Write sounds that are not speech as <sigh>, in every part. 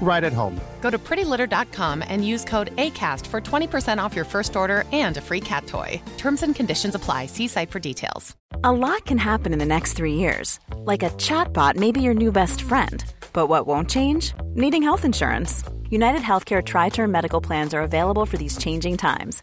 right at home. Go to prettylitter.com and use code ACAST for 20% off your first order and a free cat toy. Terms and conditions apply. See site for details. A lot can happen in the next three years. Like a chatbot may be your new best friend. But what won't change? Needing health insurance. United Healthcare Tri Term Medical Plans are available for these changing times.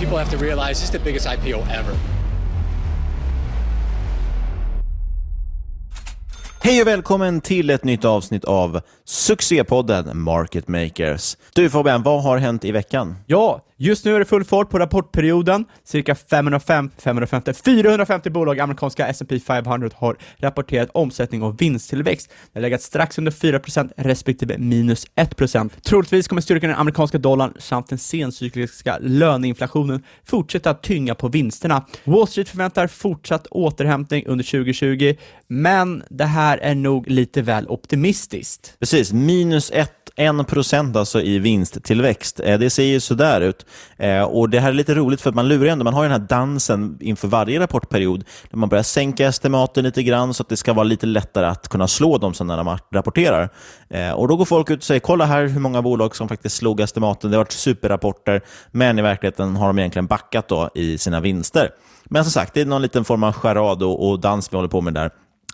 People have to realize this is the biggest IPO ever. Hej och välkommen till ett nytt avsnitt av succépodden Market Makers. Du Fabian, vad har hänt i veckan? Ja, just nu är det full fart på rapportperioden. Cirka 505, 550, 450 bolag i amerikanska S&P 500 har rapporterat omsättning och vinsttillväxt. Det har legat strax under 4% respektive minus 1%. Troligtvis kommer styrkan i den amerikanska dollarn samt den sencykliska löneinflationen fortsätta att tynga på vinsterna. Wall Street förväntar fortsatt återhämtning under 2020, men det här är nog lite väl optimistiskt. Precis, minus 1 1% alltså i vinsttillväxt. Eh, det ser ju sådär ut. Eh, och Det här är lite roligt för att man lurar ändå. Man har ju den här dansen inför varje rapportperiod där man börjar sänka estimaten lite grann så att det ska vara lite lättare att kunna slå dem sen när de rapporterar. Eh, och Då går folk ut och säger kolla här hur många bolag som faktiskt slog estimaten. Det har varit superrapporter, men i verkligheten har de egentligen backat då i sina vinster. Men som sagt, det är någon liten form av charad och, och dans vi håller på med där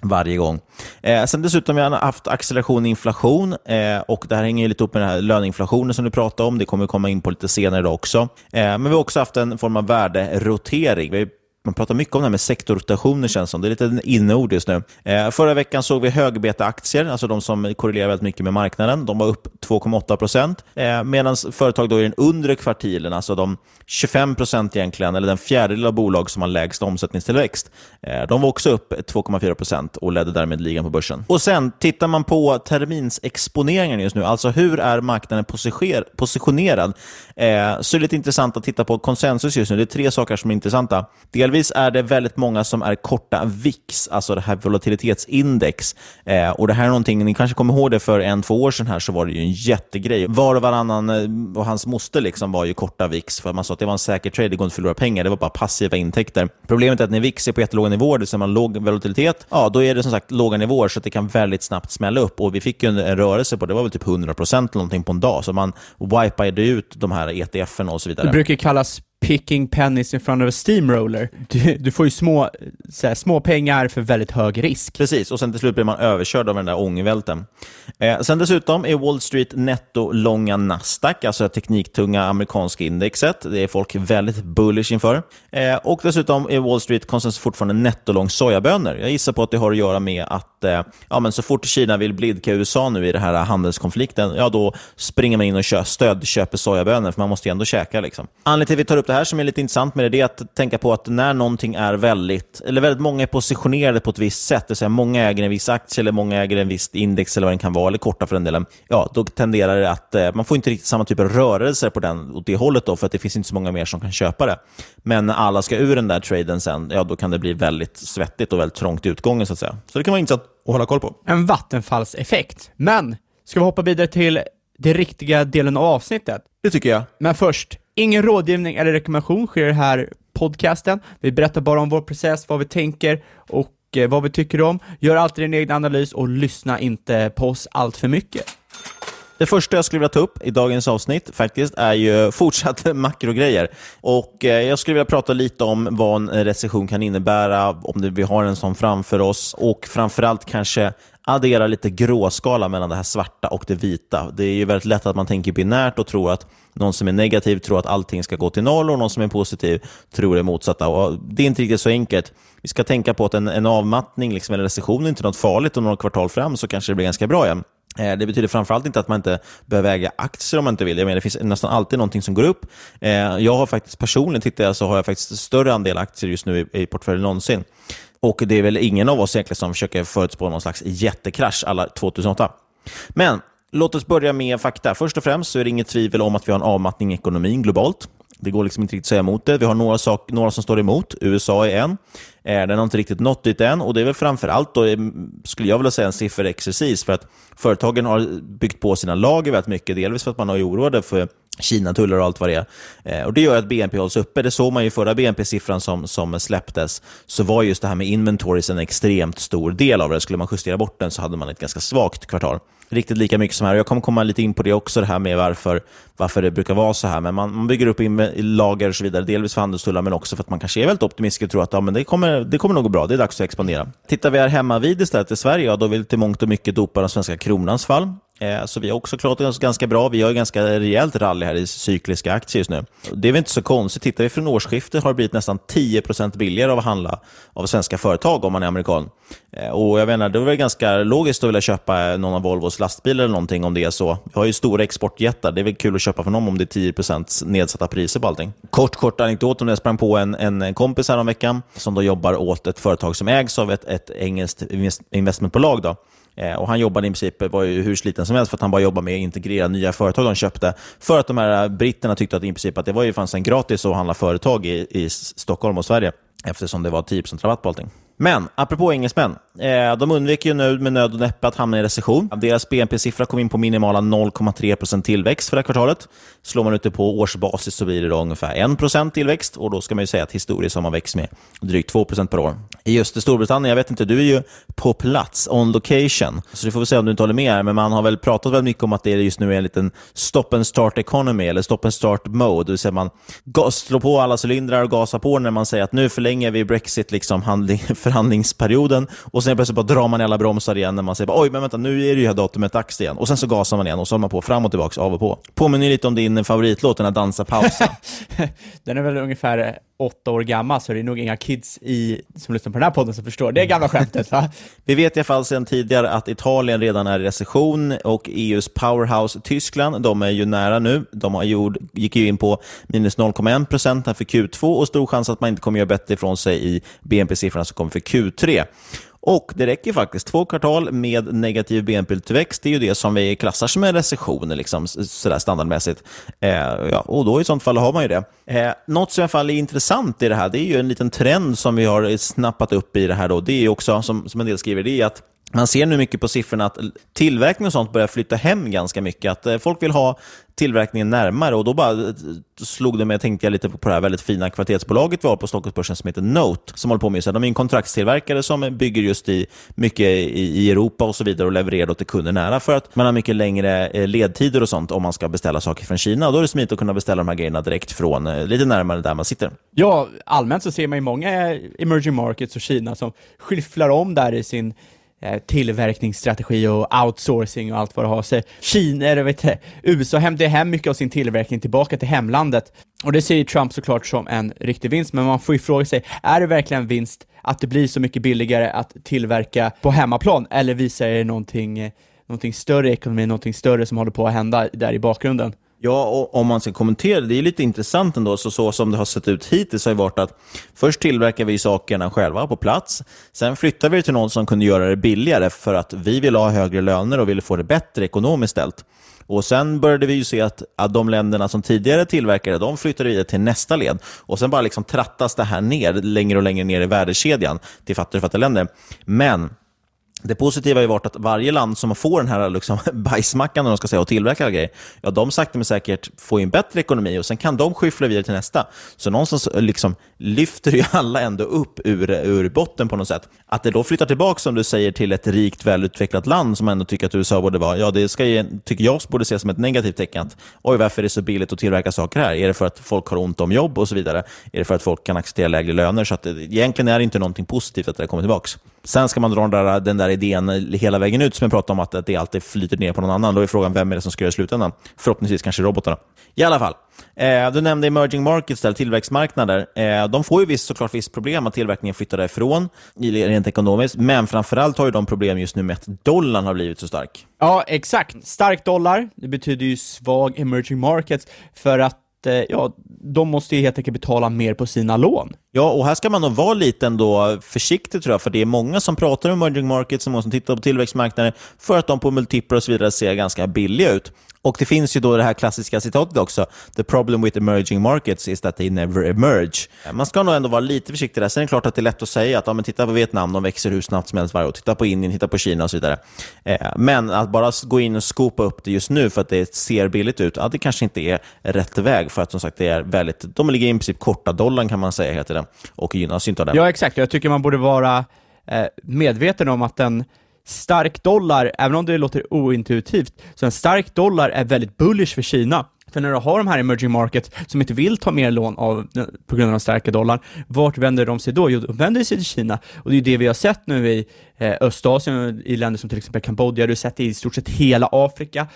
varje gång. Eh, sen dessutom har vi haft acceleration i inflation eh, och det här hänger lite upp med den här löneinflationen som du pratade om. Det kommer vi komma in på lite senare idag också. Eh, men vi har också haft en form av värderotering. Vi man pratar mycket om det här med sektorrotationer känns som. Det är lite inneord just nu. Eh, förra veckan såg vi högbeteaktier, alltså de som korrelerar väldigt mycket med marknaden. De var upp 2,8 procent. Eh, Medan företag då i den undre kvartilen, alltså de 25 procent egentligen, eller den fjärdedel av bolag som har lägst omsättningstillväxt, eh, de var också upp 2,4 procent och ledde därmed ligan på börsen. Och sen tittar man på terminsexponeringen just nu, alltså hur är marknaden positionerad, eh, så är det lite intressant att titta på konsensus just nu. Det är tre saker som är intressanta. Delvis Exempelvis är det väldigt många som är korta VIX, alltså det här volatilitetsindex. Eh, och Det här är någonting, ni kanske kommer ihåg det för en, två år sedan här så var det ju en jättegrej. Var och varannan eh, och hans moster liksom var ju korta VIX för man sa att det var en säker trade, det går inte att förlora pengar, det var bara passiva intäkter. Problemet är att när VIX är på jättelåga nivåer, det vill säga man låg volatilitet, ja då är det som sagt låga nivåer så att det kan väldigt snabbt smälla upp. Och Vi fick ju en, en rörelse på det var väl typ 100 eller någonting på en dag, så man wipade ut de här ETFen och så vidare. Det brukar kallas picking pennies in front of a steamroller. Du, du får ju små, så här, små pengar för väldigt hög risk. Precis, och sen till slut blir man överkörd av den där ångvälten. Eh, sen dessutom är Wall Street netto långa Nasdaq, alltså det tekniktunga amerikanska indexet. Det är folk väldigt bullish inför. Eh, och dessutom är Wall Street konsensus fortfarande nettolång sojabönor. Jag gissar på att det har att göra med att eh, ja, men så fort Kina vill blidka USA nu i den här handelskonflikten, ja då springer man in och kör, stödköper sojabönor, för man måste ju ändå käka. Liksom. Anledningen till att vi tar upp det här som är lite intressant med det, det är att tänka på att när någonting är väldigt, eller väldigt många är positionerade på ett visst sätt, det vill säga många äger en viss aktie eller många äger en viss index eller vad den kan vara, eller korta för den delen, ja, då tenderar det att eh, man får inte riktigt samma typ av rörelser på den, åt det hållet då, för att det finns inte så många mer som kan köpa det. Men när alla ska ur den där traden sen, ja, då kan det bli väldigt svettigt och väldigt trångt i utgången, så att säga. Så det kan vara intressant att hålla koll på. En vattenfallseffekt. Men, ska vi hoppa vidare till den riktiga delen av avsnittet? Det tycker jag. Men först, ingen rådgivning eller rekommendation sker här podcasten. Vi berättar bara om vår process, vad vi tänker och eh, vad vi tycker om. Gör alltid din egen analys och lyssna inte på oss allt för mycket. Det första jag skulle vilja ta upp i dagens avsnitt faktiskt är ju <laughs> fortsatt makrogrejer. Och eh, jag skulle vilja prata lite om vad en recession kan innebära, om vi har en sån framför oss och framförallt kanske addera lite gråskala mellan det här svarta och det vita. Det är ju väldigt lätt att man tänker binärt och tror att någon som är negativ tror att allting ska gå till noll och någon som är positiv tror det motsatta. Och det är inte riktigt så enkelt. Vi ska tänka på att en, en avmattning liksom, eller recession är inte något farligt. Om några kvartal fram så kanske det blir ganska bra igen. Eh, det betyder framförallt inte att man inte behöver äga aktier om man inte vill. Jag menar, det finns nästan alltid någonting som går upp. Eh, jag har faktiskt personligen, tittar jag, så har jag faktiskt större andel aktier just nu i, i portföljen någonsin. Och det är väl ingen av oss egentligen som försöker förutspå någon slags jättekrasch alla 2008. Men låt oss börja med fakta. Först och främst så är det inget tvivel om att vi har en avmattning i ekonomin globalt. Det går liksom inte riktigt att säga emot det. Vi har några, sak, några som står emot. USA är en. Eh, den har inte riktigt nått dit än och det är väl framför allt, då, eh, skulle jag vilja säga, en sifferexercis för att företagen har byggt på sina lager väldigt mycket, delvis för att man har oroade för Kina-tullar och allt vad det är. Eh, och Det gör att BNP hålls uppe. Det såg man ju förra BNP-siffran som, som släpptes, så var just det här med inventories en extremt stor del av det. Skulle man justera bort den så hade man ett ganska svagt kvartal. Riktigt lika mycket som här. Jag kommer komma lite in på det också, det här med varför, varför det brukar vara så här. Men man, man bygger upp in, lager och så vidare, delvis för handelstullar, men också för att man kanske är väldigt optimistisk och tror att ja, men det, kommer, det kommer nog gå bra, det är dags att expandera. Tittar vi här hemma vid istället i Sverige, ja, då vill till mångt och mycket dopa den svenska kronans fall. Eh, så vi har också klarat oss ganska bra. Vi har ju ganska rejält rally här i cykliska aktier just nu. Det är väl inte så konstigt. Tittar vi från årsskiftet har det blivit nästan 10% billigare av att handla av svenska företag om man är amerikan. Eh, och jag menar, det är väl ganska logiskt att vilja köpa någon av Volvos lastbilar eller någonting om det är så. Vi har ju stora exportjättar. Det är väl kul att köpa från dem om det är 10% nedsatta priser på allting. Kort, kort anekdot om det. Jag sprang på en, en kompis här om veckan som då jobbar åt ett företag som ägs av ett, ett engelskt investmentbolag. Då. Eh, och han jobbade i princip, var ju hur sliten som helst för att han bara jobbade med att integrera nya företag de köpte. För att de här britterna tyckte att i princip att det var ju fanns en gratis att handla företag i, i Stockholm och Sverige eftersom det var 10% rabatt på allting. Men apropå engelsmän, eh, de undviker ju nu med nöd och näppe att hamna i recession. Deras BNP-siffra kom in på minimala 0,3% tillväxt för det här kvartalet. Slår man ut det på årsbasis så blir det då ungefär 1 tillväxt och då ska man ju säga att historiskt har man växt med drygt 2% per år. I just Storbritannien, jag vet inte, du är ju på plats, on location, så du får väl se om du inte håller med här, men man har väl pratat väldigt mycket om att det just nu är en liten stop and start economy, eller stop and start mode, det vill säga man slår på alla cylindrar och gasar på när man säger att nu förlänger vi Brexit liksom handling <laughs> förhandlingsperioden och sen plötsligt bara drar man i alla bromsar igen när man säger oj, men vänta, nu är det ju här datumet dags igen. Och sen så gasar man igen och så håller man på fram och tillbaka, av och på. Påminner lite om din favoritlåt, den här Dansa pausa. <laughs> den är väl ungefär eh, åtta år gammal, så det är nog inga kids i, som lyssnar på den här podden som förstår det gamla skämtet. Va? <laughs> Vi vet i alla fall sedan tidigare att Italien redan är i recession och EUs powerhouse Tyskland, de är ju nära nu. De har gjort, gick ju in på minus 0,1 procent för Q2 och stor chans att man inte kommer göra bättre ifrån sig i BNP-siffrorna som kommer för Q3. Och det räcker faktiskt. Två kvartal med negativ BNP-tillväxt, det är ju det som vi klassar som en recession liksom, sådär standardmässigt. Eh, ja, och då i sånt fall har man ju det. Eh, något som i alla fall är intressant i det här, det är ju en liten trend som vi har snappat upp i det här. Då. Det är också, som, som en del skriver, det är att man ser nu mycket på siffrorna att tillverkning och sånt börjar flytta hem ganska mycket. Att eh, folk vill ha tillverkningen närmare och då bara eh, slog det mig, tänkte jag lite på det här väldigt fina kvalitetsbolaget vi har på Stockholmsbörsen som heter Note, som håller på med så De är en kontraktstillverkare som bygger just i mycket i, Europa och så vidare och levererar då till kunder nära för att man har mycket längre eh, ledtider och sånt om man ska beställa saker från Kina. Och då är det smidigt att kunna beställa de här grejerna direkt från lite närmare där man sitter. Ja, allmänt så ser man ju många emerging markets och Kina som skyfflar om där i sin Eh, tillverkningsstrategi och outsourcing och allt vad det har sig. Kina, eller vet jag, USA hämtar hem mycket av sin tillverkning tillbaka till hemlandet. Och det ser ju Trump såklart som en riktig vinst, men man får ju fråga sig, är det verkligen vinst att det blir så mycket billigare att tillverka på hemmaplan, eller visar det någonting, eh, någonting större i ekonomin, någonting större som håller på att hända där i bakgrunden? Ja, och om man ska kommentera det, det är lite intressant ändå, så, så som det har sett ut hittills har det varit att först tillverkar vi sakerna själva på plats, sen flyttar vi det till någon som kunde göra det billigare för att vi vill ha högre löner och vill få det bättre ekonomiskt ställt. Och Sen började vi ju se att, att de länderna som tidigare tillverkade, de flyttade vidare till nästa led. Och Sen bara liksom trattas det här ner, längre och längre ner i värdekedjan till fattigare och fattiga länder. Men det positiva har ju varit att varje land som får den här liksom, <laughs> bajsmackan de ska säga, och tillverka grejer, ja, de sakta men säkert får en bättre ekonomi och sen kan de skyffla vidare till nästa. Så någonstans liksom, lyfter ju <laughs> alla ändå upp ur, ur botten på något sätt. Att det då flyttar tillbaka, som du säger, till ett rikt, välutvecklat land som ändå tycker att USA borde vara, ja, det ska ju, tycker jag borde ses som ett negativt tecken. Att, oj, varför är det så billigt att tillverka saker här? Är det för att folk har ont om jobb och så vidare? Är det för att folk kan acceptera lägre löner? Så att det, egentligen är det inte någonting positivt att det kommer tillbaka. Sen ska man dra den där, den där idén hela vägen ut, som jag pratade om, att, att det alltid flyter ner på någon annan. Då är frågan, vem är det som ska göra det i slutändan? Förhoppningsvis kanske robotarna. I alla fall, eh, du nämnde emerging markets, där, tillväxtmarknader. Eh, de får ju visst, såklart visst problem att tillverkningen flyttar därifrån, rent ekonomiskt, men framförallt har ju de problem just nu med att dollarn har blivit så stark. Ja, exakt. Stark dollar, det betyder ju svag emerging markets, för att Eh, ja, de måste ju helt enkelt betala mer på sina lån. Ja, och här ska man nog vara lite ändå försiktig tror jag, för det är många som pratar om emerging markets, många som tittar på tillväxtmarknader, för att de på multiplar och så vidare ser ganska billiga ut. Och det finns ju då det här klassiska citatet också. The problem with emerging markets is that they never emerge. Man ska nog ändå vara lite försiktig där. Sen är det klart att det är lätt att säga att ja, men titta på Vietnam, de växer hur snabbt som helst varje år. Titta på Indien, titta på Kina och så vidare. Eh, men att bara gå in och skopa upp det just nu för att det ser billigt ut, ja, det kanske inte är rätt väg. För att som sagt, det är väldigt, de ligger i princip korta dollarn kan man säga, heter det. Och gynnas inte av den. Ja, exakt. Jag tycker man borde vara eh, medveten om att en stark dollar, även om det låter ointuitivt, så en stark dollar är väldigt bullish för Kina. För när du har de här emerging markets som inte vill ta mer lån av, på grund av den starka dollarn, vart vänder de sig då? Jo, de vänder sig till Kina. Och det är det vi har sett nu i eh, Östasien, i länder som till exempel Kambodja, du har sett det i stort sett hela Afrika.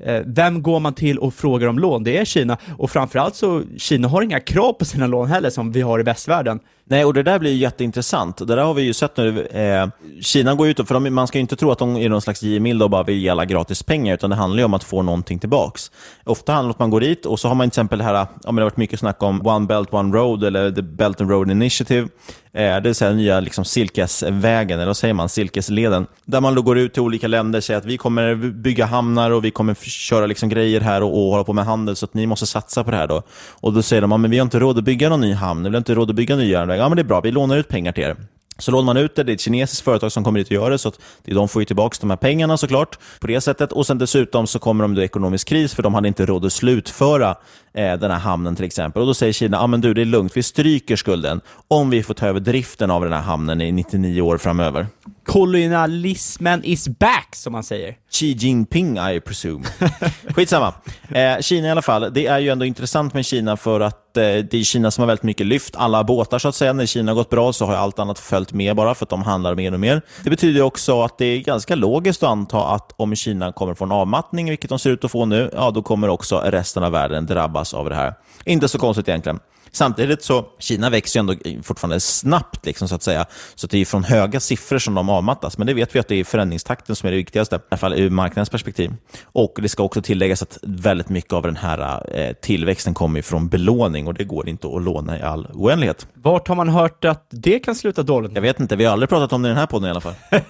Eh, vem går man till och frågar om lån? Det är Kina. Och framförallt så, Kina har inga krav på sina lån heller, som vi har i västvärlden. Nej, och det där blir jätteintressant. Det där har vi ju sett nu. Eh, Kina går ut, för de, man ska ju inte tro att de är någon slags givmild och bara vill ge alla gratis pengar, utan det handlar ju om att få någonting tillbaks. Ofta handlar det om att man går dit och så har man till exempel det här, ja, men det har varit mycket snack om One Belt One Road eller The Belt and Road Initiative. Eh, det är den nya liksom, silkesvägen, eller vad säger man, silkesleden. Där man då går ut till olika länder och säger att vi kommer bygga hamnar och vi kommer köra liksom, grejer här och, och hålla på med handel, så att ni måste satsa på det här. Då. Och då säger de, att vi har inte råd att bygga någon ny hamn, vi har inte råd att bygga nya järnväg. Ja, men det är bra, vi lånar ut pengar till er. Så lånar man ut det, det är ett kinesiskt företag som kommer dit och gör det, så att de får ju tillbaka de här pengarna såklart på det sättet. Och sen dessutom så kommer de då ekonomisk kris, för de hade inte råd att slutföra eh, den här hamnen till exempel. Och Då säger Kina, ah, men du, det är lugnt, vi stryker skulden om vi får ta över driften av den här hamnen i 99 år framöver. Kolonialismen is back, som man säger. Xi Jinping, I presume. <laughs> Skitsamma. Eh, Kina i alla fall. Det är ju ändå intressant med Kina för att eh, det är Kina som har väldigt mycket lyft alla båtar så att säga. När Kina har gått bra så har allt annat följt med bara för att de handlar mer och mer. Det betyder också att det är ganska logiskt att anta att om Kina kommer få en avmattning, vilket de ser ut att få nu, ja då kommer också resten av världen drabbas av det här. Inte så konstigt egentligen. Samtidigt så, Kina växer ju ändå fortfarande snabbt, liksom, så att säga. Så det är från höga siffror som de avmattas. Men det vet vi att det är förändringstakten som är det viktigaste, i alla fall ur marknadens perspektiv. Och det ska också tilläggas att väldigt mycket av den här eh, tillväxten kommer från belåning och det går inte att låna i all oändlighet. Vart har man hört att det kan sluta dåligt? Jag vet inte, vi har aldrig pratat om det i den här podden i alla fall. <laughs>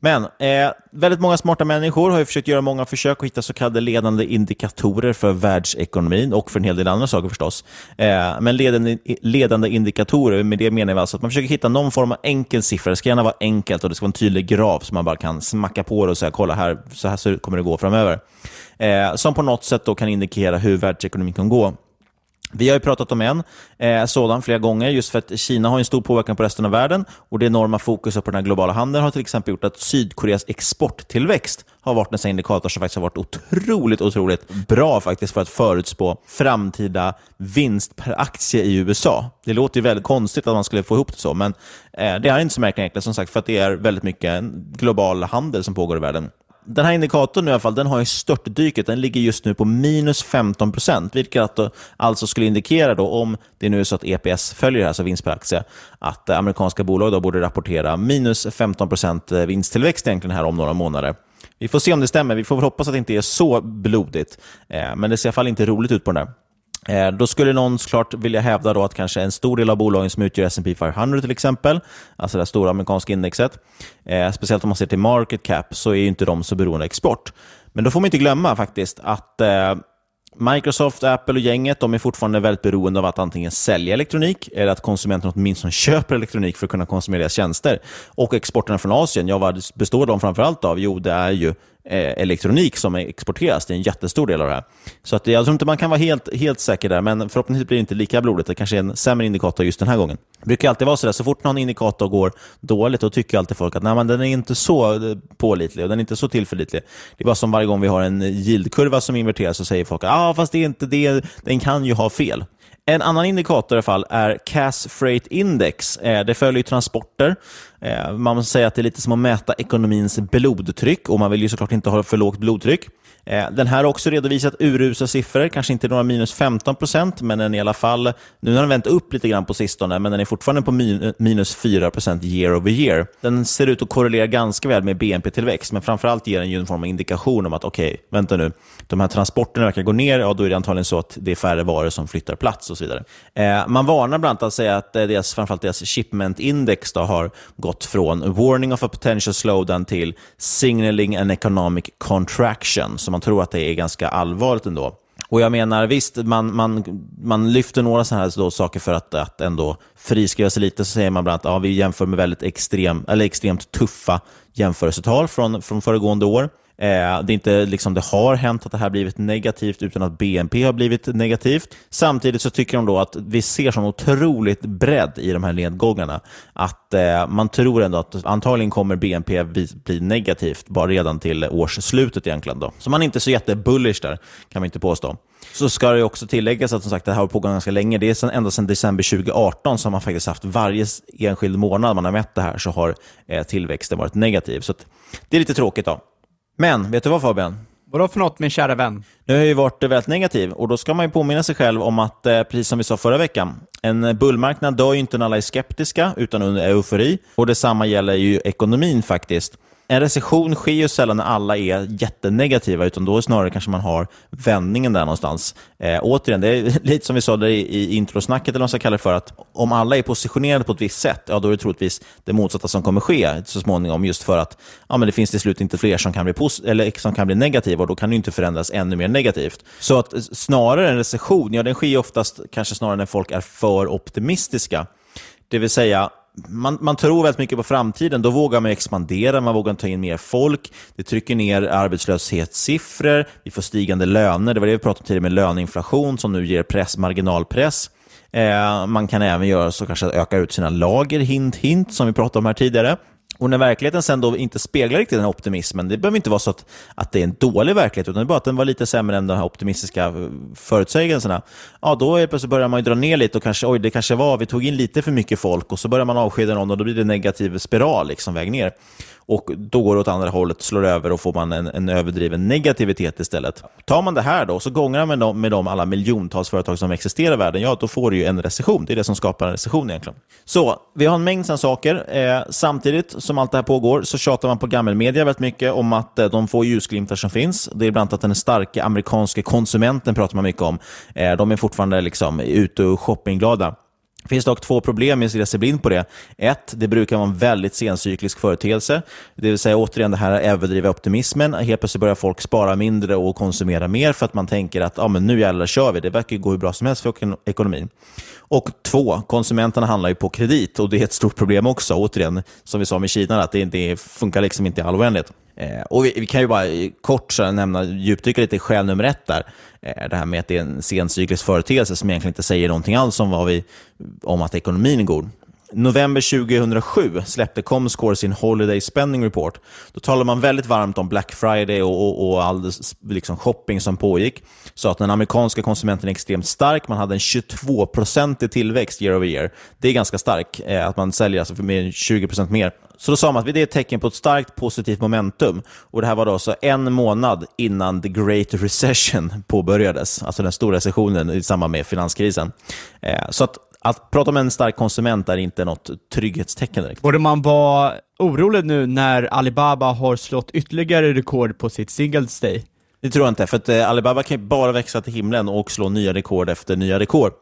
Men eh, väldigt många smarta människor har ju försökt göra många försök att hitta så kallade ledande indikatorer för världsekonomin och för en hel del andra saker förstås. Eh, men ledande, ledande indikatorer, med det menar vi alltså att man försöker hitta någon form av enkel siffra. Det ska gärna vara enkelt och det ska vara en tydlig graf som man bara kan smacka på det och säga kolla här, så här kommer det gå framöver. Eh, som på något sätt då kan indikera hur världsekonomin kan gå. Vi har ju pratat om en eh, sådan flera gånger, just för att Kina har en stor påverkan på resten av världen och det enorma fokuset på den globala handeln har till exempel gjort att Sydkoreas exporttillväxt har varit en indikator som faktiskt har varit otroligt, otroligt bra faktiskt för att förutspå framtida vinst per aktie i USA. Det låter ju väldigt konstigt att man skulle få ihop det så, men eh, det är inte så märkligt egentligen, som sagt, för att det är väldigt mycket global handel som pågår i världen. Den här indikatorn i alla fall, den har ju störtdyket. Den ligger just nu på minus 15 procent, vilket alltså skulle indikera, då, om det nu är så att EPS följer det här, alltså vinst per aktie, att eh, amerikanska bolag då borde rapportera minus 15 procent eh, vinsttillväxt egentligen här om några månader. Vi får se om det stämmer. Vi får väl hoppas att det inte är så blodigt, eh, men det ser i alla fall inte roligt ut på den där. Eh, då skulle någon såklart vilja hävda då att kanske en stor del av bolagen som utgör S&P 500 till exempel, alltså det stora amerikanska indexet, eh, speciellt om man ser till market cap, så är inte de så beroende av export. Men då får man inte glömma faktiskt att eh, Microsoft, Apple och gänget de är fortfarande väldigt beroende av att antingen sälja elektronik eller att konsumenterna åtminstone köper elektronik för att kunna konsumera deras tjänster. Och exporterna från Asien, ja vad består de framförallt av? Jo, det är ju Eh, elektronik som exporteras. Det är en jättestor del av det här. Så att, jag tror inte man kan vara helt, helt säker där, men förhoppningsvis blir det inte lika blodigt. Det kanske är en sämre indikator just den här gången. Det brukar alltid vara så där, så fort någon indikator går dåligt, då tycker alltid folk att Nej, men den är inte så eh, pålitlig och den är inte så tillförlitlig. Det är bara som varje gång vi har en yieldkurva som inverteras så säger folk att ah, fast det är inte det, den kan ju ha fel. En annan indikator i alla fall är Cass Freight Index. Eh, det följer transporter. Eh, man måste säga att det är lite som att mäta ekonomins blodtryck och man vill ju såklart inte ha för lågt blodtryck. Eh, den här har också redovisat urusla siffror, kanske inte några minus 15 procent, men den i alla fall, nu har den vänt upp lite grann på sistone, men den är fortfarande på minus 4 procent year over year. Den ser ut att korrelera ganska väl med BNP-tillväxt, men framförallt ger den ju en form av indikation om att okej, okay, vänta nu, de här transporterna verkar gå ner, ja då är det antagligen så att det är färre varor som flyttar plats och så vidare. Eh, man varnar bland annat att säga att eh, deras, framförallt deras shipment index har gått från warning of a potential slowdown till signaling an economic contraction, som man tror att det är ganska allvarligt ändå. Och jag menar, visst, man, man, man lyfter några sådana här då saker för att, att ändå friskriva sig lite. Så säger man bland annat att ja, vi jämför med väldigt extrem, eller extremt tuffa jämförelsetal från, från föregående år. Eh, det, är inte, liksom, det har hänt att det här blivit negativt utan att BNP har blivit negativt. Samtidigt så tycker de då att vi ser sån otroligt bredd i de här nedgångarna att eh, man tror ändå att antagligen kommer BNP bli, negativt bara redan till årsslutet egentligen. Då. Så man är inte så jättebullish där, kan man inte påstå. Så ska det också tilläggas att som sagt, det här har pågått ganska länge. Det är sedan, ända sedan december 2018 som man faktiskt haft varje enskild månad man har mätt det här så har eh, tillväxten varit negativ. Så det är lite tråkigt. då. Men, vet du vad Fabian? Vadå för något min kära vän? Nu har jag ju varit väldigt negativ och då ska man ju påminna sig själv om att, eh, precis som vi sa förra veckan, en bullmarknad dör ju inte när alla är skeptiska, utan under eufori. Och detsamma gäller ju ekonomin faktiskt en recession sker ju sällan när alla är jättenegativa, utan då snarare kanske man har vändningen där någonstans. Eh, återigen, det är <laughs> lite som vi sa där i, i introsnacket, eller vad man ska kalla det för, att om alla är positionerade på ett visst sätt, ja, då är det troligtvis det motsatta som kommer ske så småningom, just för att ja, men det finns till slut inte fler som kan bli, eller, som kan bli negativa, och då kan det inte förändras ännu mer negativt. Så att eh, snarare en recession, ja, den sker oftast kanske snarare när folk är för optimistiska. Det vill säga, man, man tror väldigt mycket på framtiden. Då vågar man expandera, man vågar ta in mer folk. Det trycker ner arbetslöshetssiffror, vi får stigande löner. Det var det vi pratade om tidigare med löneinflation som nu ger press, marginalpress. Eh, man kan även göra så kanske öka ut sina lager, hint, hint, som vi pratade om här tidigare. Och när verkligheten sen då inte speglar riktigt den optimismen, det behöver inte vara så att, att det är en dålig verklighet, utan det är bara att den var lite sämre än de här optimistiska eh, förutsägelserna. Ja, då plötsligt börjar man ju dra ner lite och kanske, oj, det kanske var, vi tog in lite för mycket folk och så börjar man avskeda någon och då blir det negativ spiral, liksom väg ner och då går det åt andra hållet, slår över och får man en, en överdriven negativitet istället. Tar man det här då, så gångrar man med, med de alla miljontals företag som existerar i världen, ja, då får du ju en recession. Det är det som skapar en recession egentligen. Så, vi har en mängd sådana saker. Eh, samtidigt som allt det här pågår så tjatar man på gammelmedia väldigt mycket om att eh, de få ljusglimtar som finns, det är bland annat att den starka amerikanska konsumenten pratar man mycket om. Eh, de är fortfarande liksom ute och shoppingglada. Det finns dock två problem med att stirra sig blind på det. Ett, det brukar vara en väldigt sencyklisk företeelse. Det vill säga återigen det här överdriva optimismen. Helt plötsligt börjar folk spara mindre och konsumera mer för att man tänker att ah, men nu jävlar kör vi. Det verkar gå hur bra som helst för ekonomin. Och två, konsumenterna handlar ju på kredit och det är ett stort problem också. Återigen, som vi sa med Kina, att det, det funkar liksom inte i all oändlighet. Eh, och vi, vi, kan ju bara kort så nämna, djupdyka lite i skäl nummer ett där. Eh, det här med att det är en sencyklisk företeelse som egentligen inte säger någonting alls om, vad vi, om att ekonomin är god. November 2007 släppte Comscore sin Holiday Spending Report. Då talade man väldigt varmt om Black Friday och, och, och all liksom shopping som pågick. Så att den amerikanska konsumenten är extremt stark. Man hade en 22-procentig tillväxt year over year. Det är ganska starkt, eh, att man säljer alltså för mer än 20% mer. Så då sa man att det är ett tecken på ett starkt positivt momentum. Och Det här var då alltså en månad innan the great recession påbörjades, alltså den stora recessionen i samband med finanskrisen. Eh, så att att prata om en stark konsument är inte något trygghetstecken direkt. Borde man vara orolig nu när Alibaba har slått ytterligare rekord på sitt Singles Day? Det tror jag inte, för att eh, Alibaba kan ju bara växa till himlen och slå nya rekord efter nya rekord.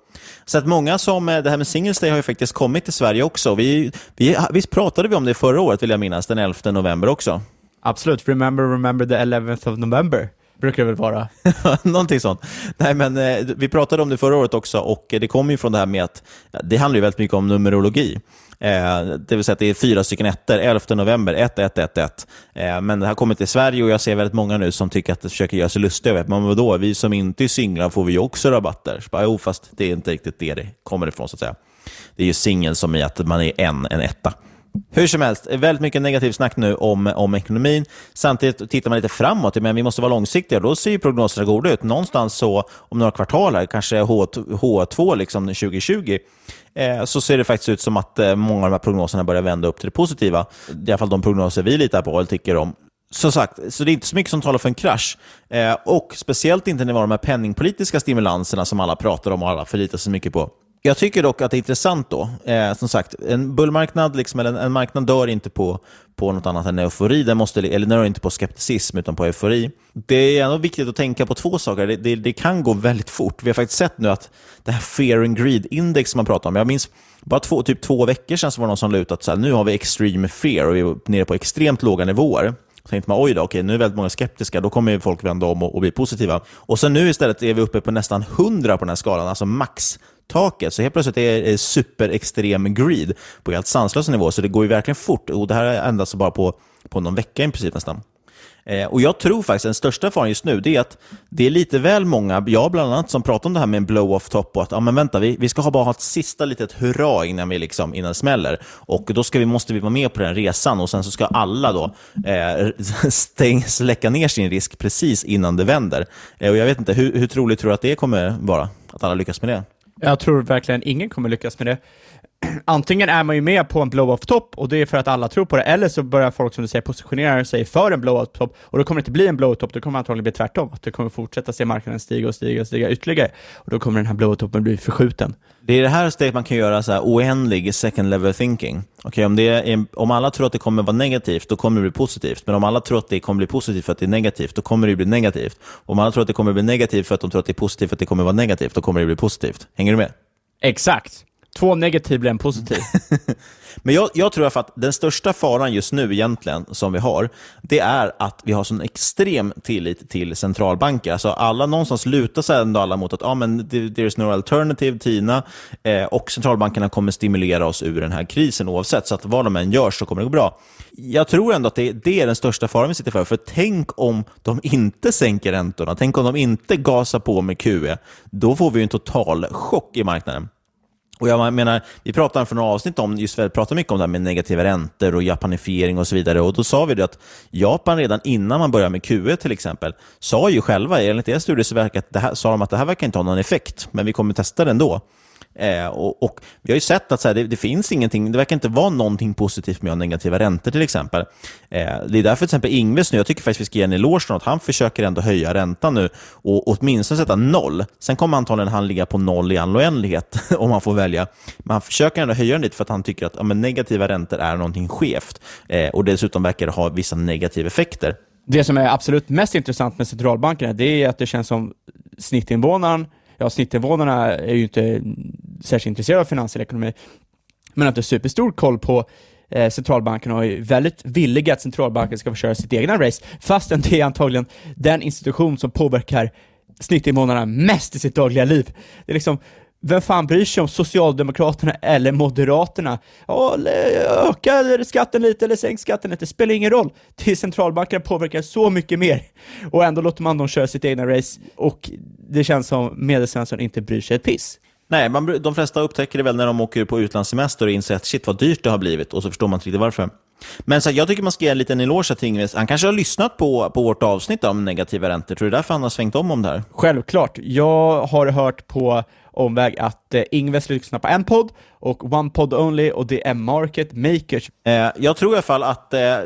Så att många som, eh, det här med Singles Day har ju faktiskt kommit till Sverige också. Vi, vi, visst pratade vi om det förra året, vill jag minnas, den 11 november också? Absolut, remember, remember the 11th of November brukar det väl vara? <laughs> Någonting sånt. Nej, men eh, vi pratade om det förra året också och det kommer ju från det här med att det handlar ju väldigt mycket om numerologi. Eh, det vill säga att det är fyra stycken ettor, 11 november, 1, 1, 1, 1. Eh, men det har kommit till Sverige och jag ser väldigt många nu som tycker att det försöker göra sig lustiga över Men vadå, vi som inte är singlar får vi ju också rabatter. Så bara, jo, fast det är inte riktigt det det kommer ifrån så att säga. Det är ju singel som i att man är en, en etta. Hur som helst, väldigt mycket negativt snack nu om, om ekonomin. Samtidigt tittar man lite framåt, men vi måste vara långsiktiga. Då ser ju prognoserna goda ut. Någonstans så om några kvartal, här, kanske H, H2 liksom 2020, eh, så ser det faktiskt ut som att eh, många av de här prognoserna börjar vända upp till det positiva. I alla fall de prognoser vi litar på eller tycker om. Som sagt, så det är inte så mycket som talar för en krasch. Eh, och speciellt inte när det var de här penningpolitiska stimulanserna som alla pratar om och alla förlitar sig mycket på. Jag tycker dock att det är intressant då. Eh, som sagt, en bullmarknad, liksom, eller en, en, marknad dör inte på, på något annat än eufori. Den måste, eller den dör inte på skepticism, utan på eufori. Det är ändå viktigt att tänka på två saker. Det, det, det, kan gå väldigt fort. Vi har faktiskt sett nu att det här fear and greed-index som man pratar om, jag minns bara två, typ två veckor sedan så var det någon som lutade att nu har vi extreme fear och vi är nere på extremt låga nivåer. Så tänkte man, oj då, okej, nu är väldigt många skeptiska, då kommer folk vända om och, och bli positiva. Och sen nu istället är vi uppe på nästan 100 på den här skalan, alltså max taket. Så helt plötsligt är det superextrem greed på helt sanslösa nivå. Så det går ju verkligen fort. Och det här ändras bara på, på någon vecka i princip nästan. Eh, och Jag tror faktiskt den största faran just nu det är att det är lite väl många, jag bland annat, som pratar om det här med en blow-off top och att ah, men vänta, vi, vi ska ha bara ha ett sista litet hurra innan, vi liksom, innan det smäller. Och då ska vi, måste vi vara med på den resan och sen så ska alla då eh, <laughs> stäng, släcka ner sin risk precis innan det vänder. Eh, och Jag vet inte, hur, hur troligt tror du att det kommer vara? Att alla lyckas med det? Jag tror verkligen ingen kommer lyckas med det. <clears throat> Antingen är man ju med på en blow-off-topp och det är för att alla tror på det, eller så börjar folk som du säger positionera sig för en blow-off-topp och då kommer det inte bli en blow-off-topp, då kommer det antagligen bli tvärtom, att du kommer fortsätta se marknaden stiga och stiga och stiga ytterligare och då kommer den här blow-off-toppen bli förskjuten. Det är det här steget man kan göra så här oändlig second level thinking. Okay, om, det är, om alla tror att det kommer vara negativt, då kommer det bli positivt. Men om alla tror att det kommer bli positivt för att det är negativt, då kommer det bli negativt. Om alla tror att det kommer bli negativt för att de tror att det är positivt för att det kommer vara negativt, då kommer det bli positivt. Hänger du med? Exakt. Två negativ blir en positiv. <laughs> Men jag, jag tror att den största faran just nu egentligen som vi har, det är att vi har sån extrem tillit till centralbanker. Alltså alla någonstans lutar sig ändå alla mot att ah, men there's no alternative, TINA, eh, och centralbankerna kommer stimulera oss ur den här krisen oavsett. Så att vad de än gör så kommer det gå bra. Jag tror ändå att det, det är den största faran vi sitter för. För tänk om de inte sänker räntorna, tänk om de inte gasar på med QE. Då får vi en total chock i marknaden. Och jag menar, vi pratade för några avsnitt om, just pratade mycket om det här med negativa räntor och japanifiering och så vidare. Och Då sa vi det att Japan redan innan man började med QE till exempel, sa ju själva, enligt deras studie så verkar det här, sa de att det här verkar inte ha någon effekt, men vi kommer testa det ändå. Eh, och, och, Vi har ju sett att så här, det, det, finns ingenting, det verkar inte vara någonting positivt med att ha negativa räntor till exempel. Eh, det är därför till exempel Ingves nu, jag tycker faktiskt vi ska ge en eloge att han försöker ändå höja räntan nu och åtminstone sätta noll. Sen kommer antagligen han ligga på noll i all oändlighet <laughs> om han får välja. Men han försöker ändå höja den lite för att han tycker att ja, negativa räntor är någonting skevt eh, och dessutom verkar det ha vissa negativa effekter. Det som är absolut mest intressant med centralbankerna, det är att det känns som snittinvånaren ja, snittinvånarna är ju inte särskilt intresserad av finansiell ekonomi, men att du har superstor koll på eh, centralbankerna och är väldigt villiga att centralbanken ska få köra sitt egna race, fastän det är antagligen den institution som påverkar snittinvånarna mest i sitt dagliga liv. Det är liksom, vem fan bryr sig om Socialdemokraterna eller Moderaterna? Ja, öka skatten lite eller sänk skatten lite, det spelar ingen roll. Till centralbankerna påverkar så mycket mer. Och ändå låter man dem köra sitt egna race och det känns som Medelsvensson inte bryr sig ett piss. Nej, man, de flesta upptäcker det väl när de åker på utlandssemester och inser att shit vad dyrt det har blivit och så förstår man inte riktigt varför. Men så jag tycker man ska ge en liten eloge till Ingves. Han kanske har lyssnat på, på vårt avsnitt om negativa räntor. Tror du därför han har svängt om om det här? Självklart. Jag har hört på omväg att eh, Ingves lyssnar på en podd och One Pod Only och det är Market Makers. Eh, jag tror i alla fall att eh,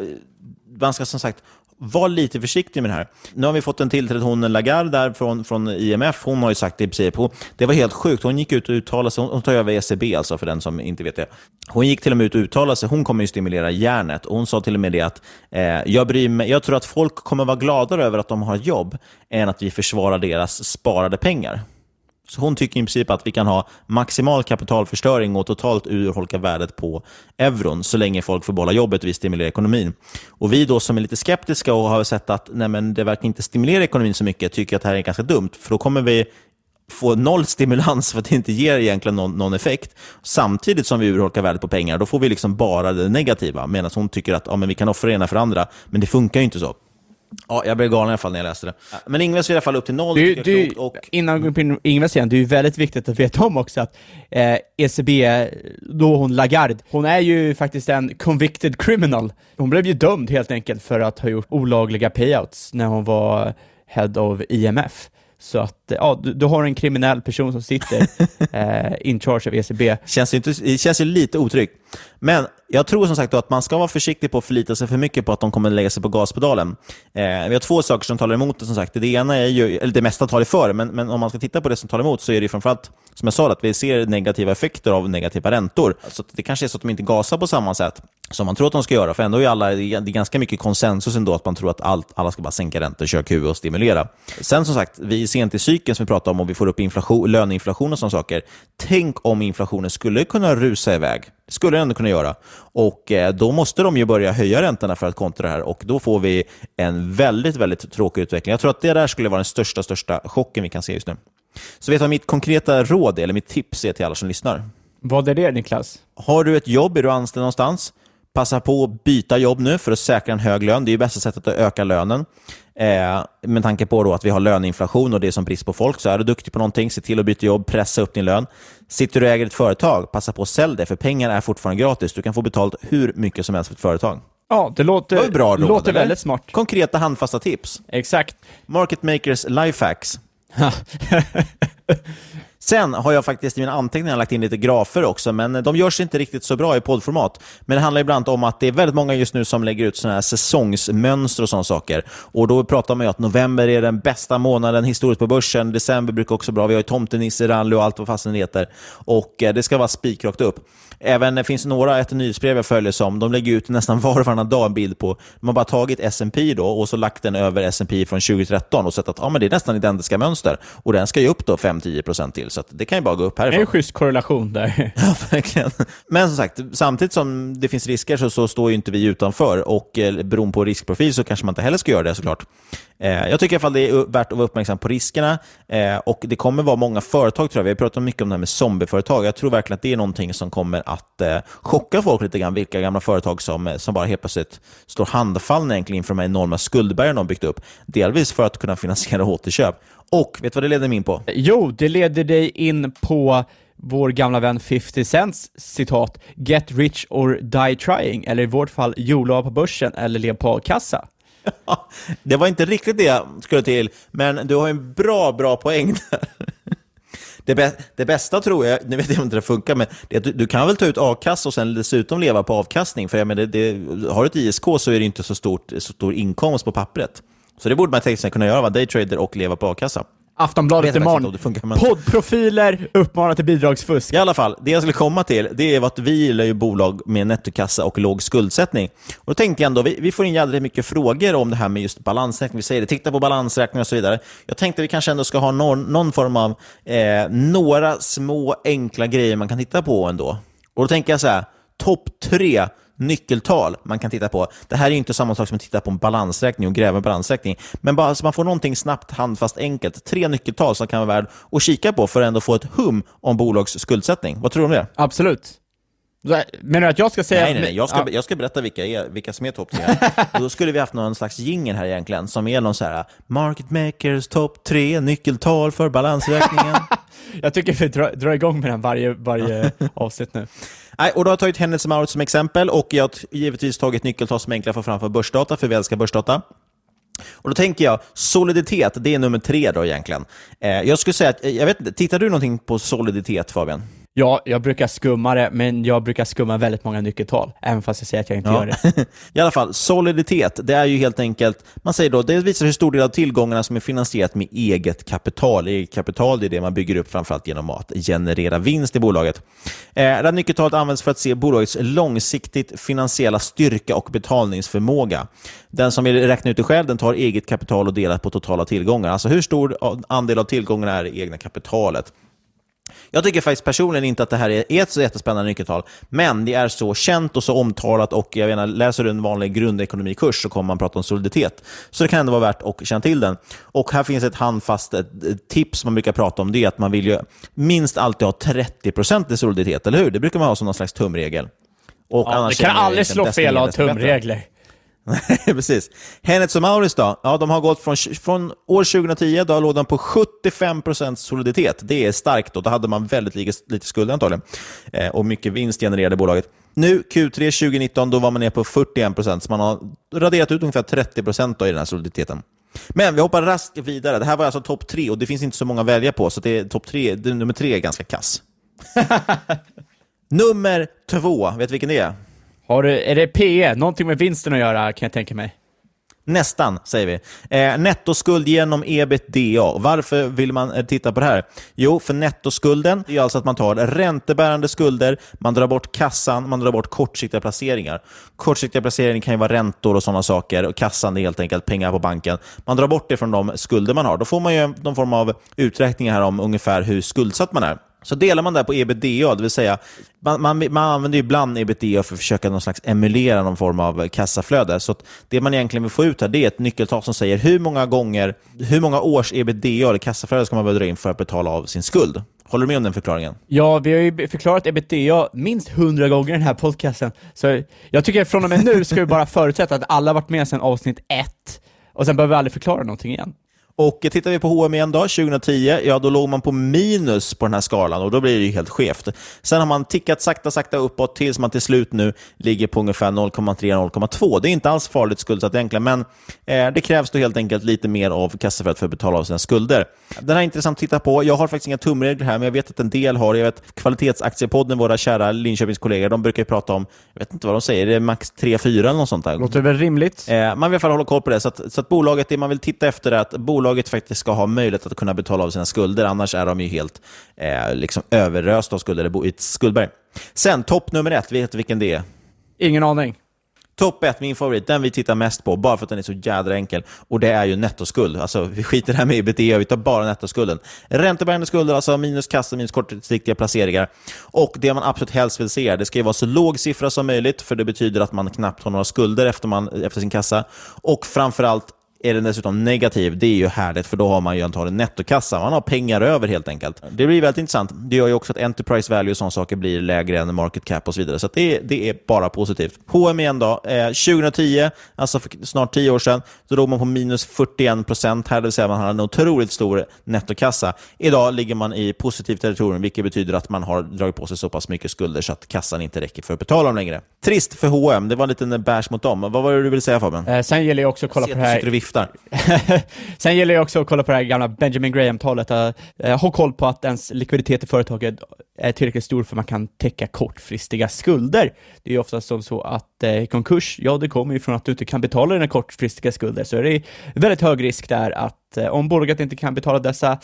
man ska som sagt var lite försiktig med det här. Nu har vi fått en tillträdd hon Lagarde där från, från IMF. Hon har ju sagt det i princip. Det var helt sjukt. Hon gick ut och uttalade sig. Hon tar över ECB, alltså för den som inte vet det. Hon gick till och med ut och uttalade sig. Hon kommer ju stimulera järnet. Och hon sa till och med det att eh, jag, bryr mig, jag tror att folk kommer vara gladare över att de har jobb än att vi försvarar deras sparade pengar. Så hon tycker i princip att vi kan ha maximal kapitalförstöring och totalt urholka värdet på euron så länge folk får behålla jobbet och vi stimulerar ekonomin. Och vi då som är lite skeptiska och har sett att nej men, det verkar inte stimulera ekonomin så mycket tycker att det här är ganska dumt, för då kommer vi få noll stimulans för att det inte ger egentligen någon, någon, effekt. Samtidigt som vi urholkar värdet på pengar, då får vi liksom bara det negativa. Medan hon tycker att ja, men vi kan offra det ena för andra, men det funkar ju inte så. Ja, jag blev galen i alla fall när jag läste det. Men Ingves är i alla fall upp till noll. Du, du, och... Innan vi går in på Ingves igen, det är ju väldigt viktigt att veta om också att eh, ECB, då hon Lagarde, hon är ju faktiskt en convicted criminal. Hon blev ju dömd helt enkelt för att ha gjort olagliga payouts när hon var head of IMF. Så att, ja, du, du har en kriminell person som sitter <laughs> eh, in charge av ECB. Känns inte, det känns ju lite otryggt. Men jag tror som sagt att man ska vara försiktig på att förlita sig för mycket på att de kommer lägga sig på gaspedalen. Eh, vi har två saker som talar emot det. som sagt. Det ena är ju, eller det mesta talar för, men, men om man ska titta på det som talar emot så är det framförallt, som jag sa, att vi ser negativa effekter av negativa räntor. Så det kanske är så att de inte gasar på samma sätt som man tror att de ska göra. För ändå är alla, det är ganska mycket konsensus ändå att man tror att allt, alla ska bara sänka räntor, köra QE och stimulera. Sen som sagt, vi är sent i cykeln som vi pratar om och vi får upp inflation, löneinflation och sådana saker. Tänk om inflationen skulle kunna rusa iväg. Det skulle den ändå kunna göra. Och eh, Då måste de ju börja höja räntorna för att kontra det här och då får vi en väldigt, väldigt tråkig utveckling. Jag tror att det där skulle vara den största, största chocken vi kan se just nu. Så vet du vad mitt konkreta råd är, eller mitt tips är till alla som lyssnar? Vad är det Niklas? Har du ett jobb, är du anställd någonstans, passa på att byta jobb nu för att säkra en hög lön. Det är ju bästa sättet att öka lönen. Eh, med tanke på då att vi har löneinflation och det är som brist på folk, så är du duktig på någonting, se till att byta jobb, pressa upp din lön. Sitter du och äger ett företag, passa på att sälja det, för pengar är fortfarande gratis. Du kan få betalt hur mycket som helst för ett företag. Ja, det låter, det bra råd, låter väldigt smart. Konkreta handfasta tips. Exakt. Market Makers Lifehacks. <laughs> <laughs> Sen har jag faktiskt i mina anteckningar lagt in lite grafer också, men de görs inte riktigt så bra i poddformat. Men det handlar ibland om att det är väldigt många just nu som lägger ut sådana här säsongsmönster och sådana saker. Och Då pratar man ju att november är den bästa månaden historiskt på börsen. December brukar också vara bra. Vi har ju tomtenisse, rally och allt vad fasen det heter. Och eh, det ska vara spikrakt upp. Även det finns några, ett nyhetsbrev jag följer som, de lägger ut nästan var och varannan dag en bild på, de har bara tagit S&P då och så lagt den över S&P från 2013 och sett att ja, men det är nästan identiska mönster. Och den ska ju upp då 5-10% till, så det kan ju bara gå upp härifrån. Det är en schysst korrelation där. <laughs> ja, verkligen. Men som sagt, samtidigt som det finns risker så, så står ju inte vi utanför och eh, beroende på riskprofil så kanske man inte heller ska göra det såklart. Eh, jag tycker i alla fall det är värt att vara uppmärksam på riskerna eh, och det kommer vara många företag tror jag. Vi har pratat mycket om det här med zombieföretag. Jag tror verkligen att det är någonting som kommer att eh, chocka folk lite grann. Vilka gamla företag som, som bara helt plötsligt står handfallna egentligen inför de här enorma skuldbergen de byggt upp. Delvis för att kunna finansiera <laughs> återköp. Och vet du vad det leder mig in på? Jo, det leder dig in på vår gamla vän 50 Cents citat “Get rich or die trying” eller i vårt fall “Jola på börsen” eller “Lev på a-kassa”. <laughs> det var inte riktigt det jag skulle till, men du har en bra, bra poäng där. Det, bä det, bästa tror jag, nu vet jag inte det funkar, men det är att du, du, kan väl ta ut a-kassa och sen dessutom leva på avkastning. För jag menar, det, det, har du ett ISK så är det inte så, stort, så stor inkomst på pappret. Så det borde man tänka sig kunna göra, vara daytrader och leva på a-kassa. Aftonbladet imorgon. Poddprofiler uppmanar till bidragsfusk. I alla fall, det jag skulle komma till, det är att vi gillar ju bolag med nettokassa och låg skuldsättning. Och då tänkte jag ändå, vi, vi får in jävligt mycket frågor om det här med just balansräkning. Vi säger det, titta på balansräkning och så vidare. Jag tänkte vi kanske ändå ska ha någon, någon form av, eh, några små enkla grejer man kan titta på ändå. Och då tänker jag så här, topp tre nyckeltal man kan titta på. Det här är ju inte samma sak som att titta på en balansräkning och gräva en balansräkning. Men bara så man får någonting snabbt, handfast, enkelt. Tre nyckeltal som kan vara värd att kika på för att ändå få ett hum om bolags skuldsättning. Vad tror du om det? Absolut. Menar du att jag ska säga... Nej, nej, nej. Jag ska, Ja. jag ska berätta vilka, är, vilka som är topp tre. <laughs> Och då skulle vi haft någon slags jingel här egentligen, som är någon så här Market Makers topp tre nyckeltal för balansräkningen. <laughs> Jag tycker vi drar, drar igång med den varje, varje <laughs> avsnitt nu. Nej, och då har jag tagit Hennes Mauritz som exempel och jag har givetvis tagit nyckeltal som är enkla att få fram för börsdata, för vi älskar börsdata. Och då tänker jag, soliditet, det är nummer tre då egentligen. Eh, jag skulle säga att, eh, jag vet tittar du någonting på soliditet Fabian? Ja, jag brukar skumma det, men jag brukar skumma väldigt många nyckeltal, även fast jag säger att jag inte gör det. <laughs> I alla fall, soliditet, det är ju helt enkelt, man säger då, det visar hur stor del av tillgångarna som är finansierat med eget kapital. Eget kapital det är det man bygger upp framförallt genom att generera vinst i bolaget. Eh, det här nyckeltalet används för att se bolagets långsiktigt finansiella styrka och betalningsförmåga. Den som vill räkna ut det själv, den tar eget kapital och delar på totala tillgångar. Alltså hur stor andel av tillgångarna är det egna kapitalet. Jag tycker faktiskt personligen inte att det här är ett så jättespännande nyckeltal, men det är så känt och så omtalat och jag menar, läser du en vanlig grundekonomikurs så kommer man prata om soliditet. Så det kan ändå vara värt att känna till den. Och här finns ett handfast ett, tips man brukar prata om, det är att man vill ju minst alltid ha 30% i soliditet, eller hur? Det brukar man ha som någon slags tumregel. Och Ja, det kan aldrig slå fel mer, av desto bättre. <laughs> precis. Hennes och Mauritz då? Ja, de har gått från, från år 2010, då låg de på 75% soliditet. Det är starkt då. Då hade man väldigt lite, lite skulder antagligen. Eh, och mycket vinst genererade bolaget. Nu, Q3 2019, då var man ner på 41%, så man har raderat ut ungefär 30% då i den här soliditeten. Men vi hoppar raskt vidare. Det här var alltså topp tre och det finns inte så många att välja på, så det är topp tre, nummer tre är ganska kass. <laughs> nummer två, vet du vilken det är? Har du, är det PE? Någonting med vinsten att göra, kan jag tänka mig. Nästan, säger vi. Eh, nettoskuld genom ebitda. Varför vill man eh, titta på det här? Jo, för nettoskulden är alltså att man tar räntebärande skulder, man drar bort kassan, man drar bort kortsiktiga placeringar. Kortsiktiga placeringar kan ju vara räntor och sådana saker, och kassan är helt enkelt pengar på banken. Man drar bort det från de skulder man har. Då får man ju någon form av uträkning här om ungefär hur skuldsatt man är. Så delar man det på ebitda, det vill säga man, man, man använder ju ibland ebitda för att försöka någon slags emulera någon form av kassaflöde. Så att det man egentligen vill få ut här det är ett nyckeltal som säger hur många gånger, hur många års ebitda eller kassaflöde ska man behöva dra in för att betala av sin skuld. Håller du med om den förklaringen? Ja, vi har ju förklarat ebitda minst hundra gånger i den här podcasten, så jag tycker att från och med nu ska vi bara förutsätta att alla har varit med sedan avsnitt ett, och sen behöver vi aldrig förklara någonting igen. Och tittar vi på H&M igen då, 2010, ja då låg man på minus på den här skalan och då blir det ju helt skevt. Sen har man tickat sakta, sakta uppåt tills man till slut nu ligger på ungefär 0,3-0,2. Det är inte alls farligt skuldsatt egentligen, men eh, det krävs då helt enkelt lite mer av kassaflödet för att betala av sina skulder. Den här är intressant att titta på. Jag har faktiskt inga tumregler här, men jag vet att en del har. Jag vet Kvalitetsaktiepodden, våra kära Linköpingskollegor, de brukar ju prata om, jag vet inte vad de säger, det är max 3-4 eller något sånt där. Låter väl rimligt? Eh, man vill i alla fall hålla koll på det, så att, så att bolaget, det man vill titta efter är att bolaget faktiskt ska ha möjlighet att kunna betala av sina skulder, annars är de ju helt eh, liksom överrösta av skulder, eller bo i ett skuldberg. Sen, topp nummer ett, vet du vilken det är? Ingen aning. Topp ett, min favorit, den vi tittar mest på, bara för att den är så jädra enkel. Och det är ju nettoskuld. Alltså, vi skiter här med ebitda, vi tar bara nettoskulden. Räntebärande skulder, alltså minus kassa, minus kortsiktiga placeringar. Och det man absolut helst vill se, det ska ju vara så låg siffra som möjligt, för det betyder att man knappt har några skulder efter, man, efter sin kassa. Och framförallt är den dessutom negativ, det är ju härligt för då har man ju antagligen nettokassa. Man har pengar över helt enkelt. Det blir väldigt intressant. Det gör ju också att enterprise value och sådana saker blir lägre än market cap och så vidare. Så att det, det är bara positivt. H&M igen då. Eh, 2010, alltså för snart 10 år sedan, då låg man på minus 41 procent här, det vill säga man hade en otroligt stor nettokassa. Idag ligger man i positivt territorium, vilket betyder att man har dragit på sig så pass mycket skulder så att kassan inte räcker för att betala dem längre. Trist för H&M, det var en liten bash mot dem. Vad var det du ville säga Fabian? Eh, sen gäller det också att kolla på det här... viftar. <laughs> Sen gäller det också att kolla på det här gamla Benjamin Graham-talet, uh, ha koll på att ens likviditet i företaget är tillräckligt stor för att man kan täcka kortfristiga skulder. Det är ju oftast som så att eh, konkurs, ja det kommer ju från att du inte kan betala dina kortfristiga skulder, så är det väldigt hög risk där att att eh, om bolaget inte kan betala dessa,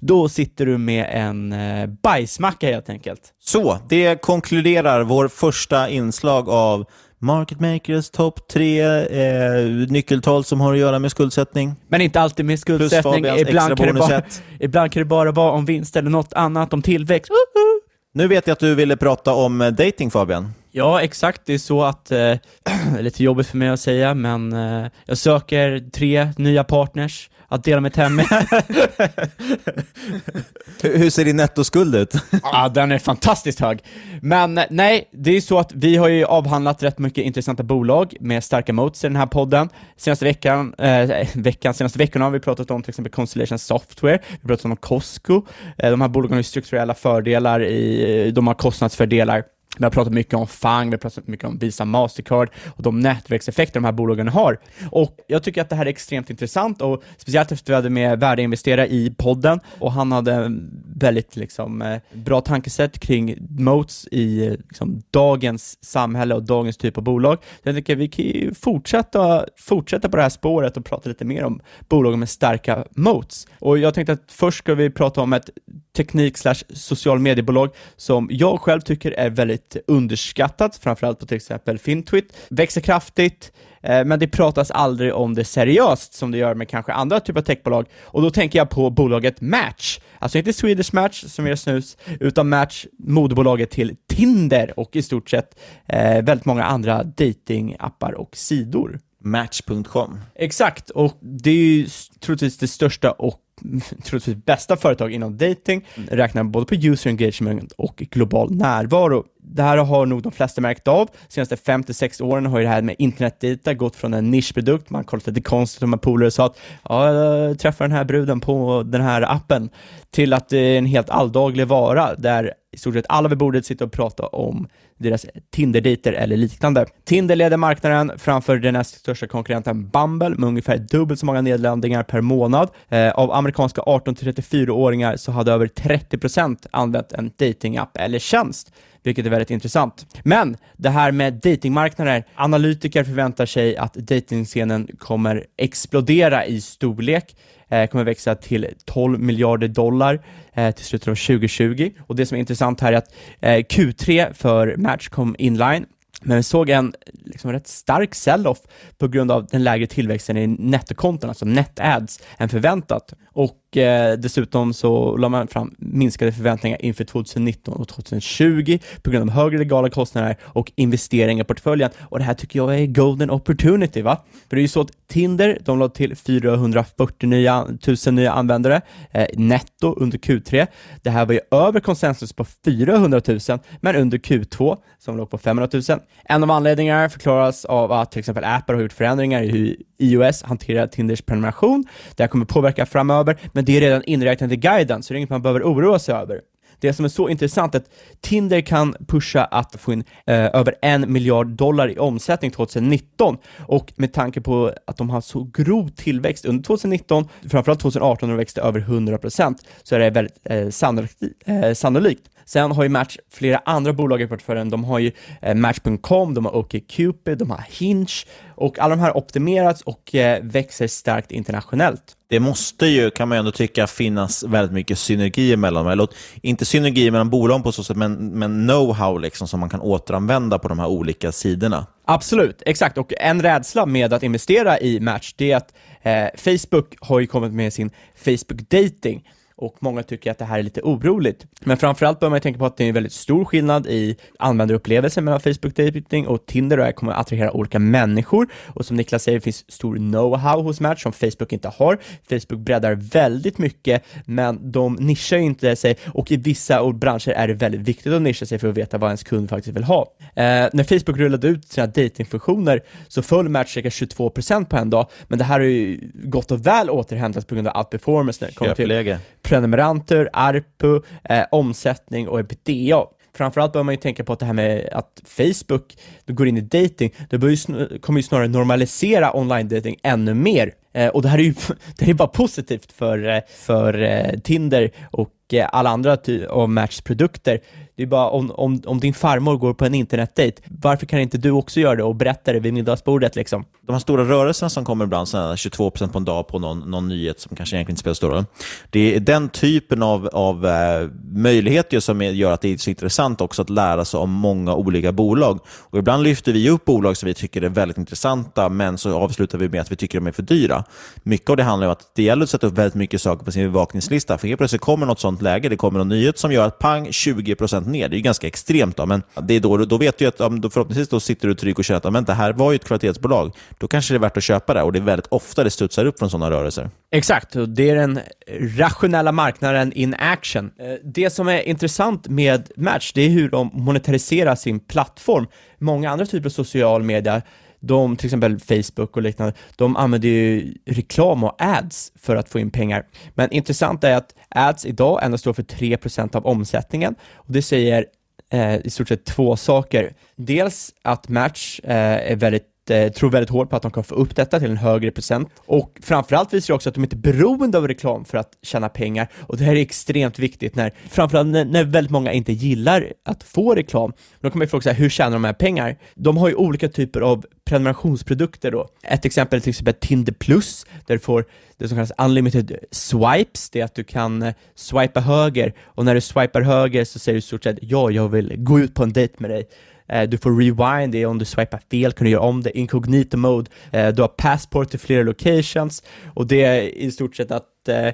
då sitter du med en eh, bajsmacka helt enkelt. Så, det konkluderar vår första inslag av Market Makers topp tre eh, nyckeltal som har att göra med skuldsättning. Men inte alltid med skuldsättning. Ibland kan, det bara, <laughs> ibland kan det bara vara om vinst eller något annat, om tillväxt. Nu vet jag att du ville prata om eh, dating Fabian. Ja, exakt. Det är så att, eh, det <clears throat> är lite jobbigt för mig att säga, men eh, jag söker tre nya partners att dela mitt hem med. <laughs> Hur hur ser din nettoskuld ut? <laughs> ja, den är fantastiskt hög. Men eh, nej, det är så att vi har ju avhandlat rätt mycket intressanta bolag med starka moats i den här podden. Senaste veckan, eh, <laughs> veckan, senaste veckorna har vi pratat om till exempel Constellation Software, vi har pratat om Costco. Eh, de här bolagen har ju strukturella fördelar, i, de har kostnadsfördelar. Vi har pratat mycket om FANG, vi har pratat mycket om Visa Mastercard och de nätverkseffekter de här bolagen har. Och jag tycker att det här är extremt intressant och speciellt efter att vi hade med värdeinvesterare i podden och han hade väldigt liksom, eh, bra tankesätt kring moats i liksom, dagens samhälle och dagens typ av bolag. Så jag tycker vi kan ju fortsätta, fortsätta på det här spåret och prata lite mer om bolag med starka moats. Och jag tänkte att först ska vi prata om ett teknik slash social mediebolag som jag själv tycker är väldigt underskattat, framförallt på till exempel Fintwit, växer kraftigt, eh, men det pratas aldrig om det seriöst som det gör med kanske andra typer av techbolag. Och då tänker jag på bolaget Match, alltså inte Swedish Match som gör snus, utan Match, moderbolaget till Tinder och i stort sett eh, väldigt många andra datingappar och sidor. Match.com. Exakt, och det är ju troligtvis det största och troligtvis bästa företag inom dating, räknar både på user engagement och global närvaro. Det här har nog de flesta märkt av. De senaste 5-6 åren har ju det här med internetdata gått från en nischprodukt, man kollat lite konstigt om en polare sa att ja, jag träffar den här bruden på den här appen, till att det är en helt alldaglig vara där i stort sett alla vid bordet sitter och pratar om deras Tinder-dejter eller liknande. Tinder leder marknaden framför den näst största konkurrenten Bumble med ungefär dubbelt så många nedladdningar per månad. Eh, av amerikanska 18-34-åringar så hade över 30% använt en datingapp eller tjänst vilket är väldigt intressant. Men det här med datingmarknader, analytiker förväntar sig att datingscenen kommer explodera i storlek, Eh, kommer växa till 12 miljarder dollar eh, till slutet av 2020. Och det som är intressant här är att eh, Q3 för Match kom inline men vi såg en liksom, rätt stark sell-off på grund av den lägre tillväxten i nettokonton, alltså net ads, än förväntat. Och eh, dessutom så la man fram minskade förväntningar inför 2019 och 2020 på grund av högre legala kostnader och investeringar i portföljen. Och det här tycker jag är golden opportunity, va? För det är ju så att Tinder, de la till 440 nya, 000 nya användare eh, netto under Q3. Det här var ju över konsensus på 400 000, men under Q2 som låg på 500 000. En av anledningarna förklaras av att till exempel Apple har gjort förändringar i hur iOS hanterar Tinders prenumeration. Det här kommer påverka framöver, men det är redan inräknat i guiden, så det är inget man behöver oroa sig över. Det som är så intressant är att Tinder kan pusha att få in eh, över en miljard dollar i omsättning 2019 och med tanke på att de har så grov tillväxt under 2019, framförallt 2018 när de växte över 100%, så är det väldigt eh, sannolikt, eh, sannolikt. Sen har ju Match flera andra bolag i portföljen. De har ju eh, Match.com, de har OkCupid, de har Hinge och alla de här optimerats och eh, växer starkt internationellt. Det måste ju, kan man ju ändå tycka, finnas väldigt mycket synergier mellan dem. Eller inte synergier mellan bolagen på så sätt, men, men know-how liksom, som man kan återanvända på de här olika sidorna. Absolut, exakt. Och en rädsla med att investera i Match, det är att eh, Facebook har ju kommit med sin Facebook Dating och många tycker att det här är lite oroligt. Men framförallt bör man tänka på att det är en väldigt stor skillnad i användarupplevelsen mellan Facebook Dating och Tinder och det kommer att attrahera olika människor och som Niklas säger finns stor know-how hos Match som Facebook inte har. Facebook breddar väldigt mycket men de nischar inte sig och i vissa branscher är det väldigt viktigt att nischa sig för att veta vad ens kund faktiskt vill ha. Eh, när Facebook rullade ut sina datingfunktioner så föll Match cirka 22% på en dag men det här har ju gått och väl återhämtat på grund av outperformance Köpläge. till prenumeranter, ARPU, eh, omsättning och ebitda. Framförallt bör man ju tänka på att det här med att Facebook går in i dating, det bör ju kommer ju snarare normalisera online dating ännu mer. Eh, och det här är ju <laughs> det är bara positivt för, eh, för eh, Tinder och eh, alla andra ty- av Matchs produkter. Det är bara om, om, om din farmor går på en internetdejt, varför kan inte du också göra det och berätta det vid middagsbordet liksom? De här stora rörelserna som kommer ibland, sådana 22% på en dag på någon, någon nyhet som kanske egentligen inte spelar stor roll. Det är den typen av, av eh, möjligheter som gör att det är så intressant också att lära sig om många olika bolag. Och ibland lyfter vi upp bolag som vi tycker är väldigt intressanta, men så avslutar vi med att vi tycker de är för dyra. Mycket av det handlar om att det gäller att sätta upp väldigt mycket saker på sin bevakningslista. För helt plötsligt kommer något sånt läge, det kommer någon nyhet som gör att pang, 20% ner. Det är ju ganska extremt, då, men det är då, då vet du att förhoppningsvis då sitter du trygg och känner att men det här var ju ett kvalitetsbolag. Då kanske det är värt att köpa det och det är väldigt ofta det studsar upp från sådana rörelser. Exakt, och det är den rationella marknaden in action. Eh, det som är intressant med Match, det är hur de monetariserar sin plattform. Många andra typer av social media, de, till exempel Facebook och liknande, de använder ju reklam och ads för att få in pengar. Men intressant är att ads idag endast står för 3% av omsättningen och det säger eh, i stort sett två saker. Dels att Match eh, är väldigt eh, tror väldigt hårt på att de kan få upp detta till en högre procent och framförallt visar det också att de inte är beroende av reklam för att tjäna pengar och det här är extremt viktigt när, framförallt när, när väldigt många inte gillar att få reklam. Då kan man ju fråga sig, hur tjänar de här pengar? De har ju olika typer av prenumerationsprodukter då. Ett exempel är till exempel Tinder Plus, där du får det som kallas unlimited swipes, det är att du kan eh, swipa höger och när du swipar höger så säger du i stort sett ja, jag vill gå ut på en dejt med dig. Eh, Du får rewind, det är om du swipar fel kan du göra om det, incognito mode, Eh, du har passport till flera locations och det är i stort sett att eh,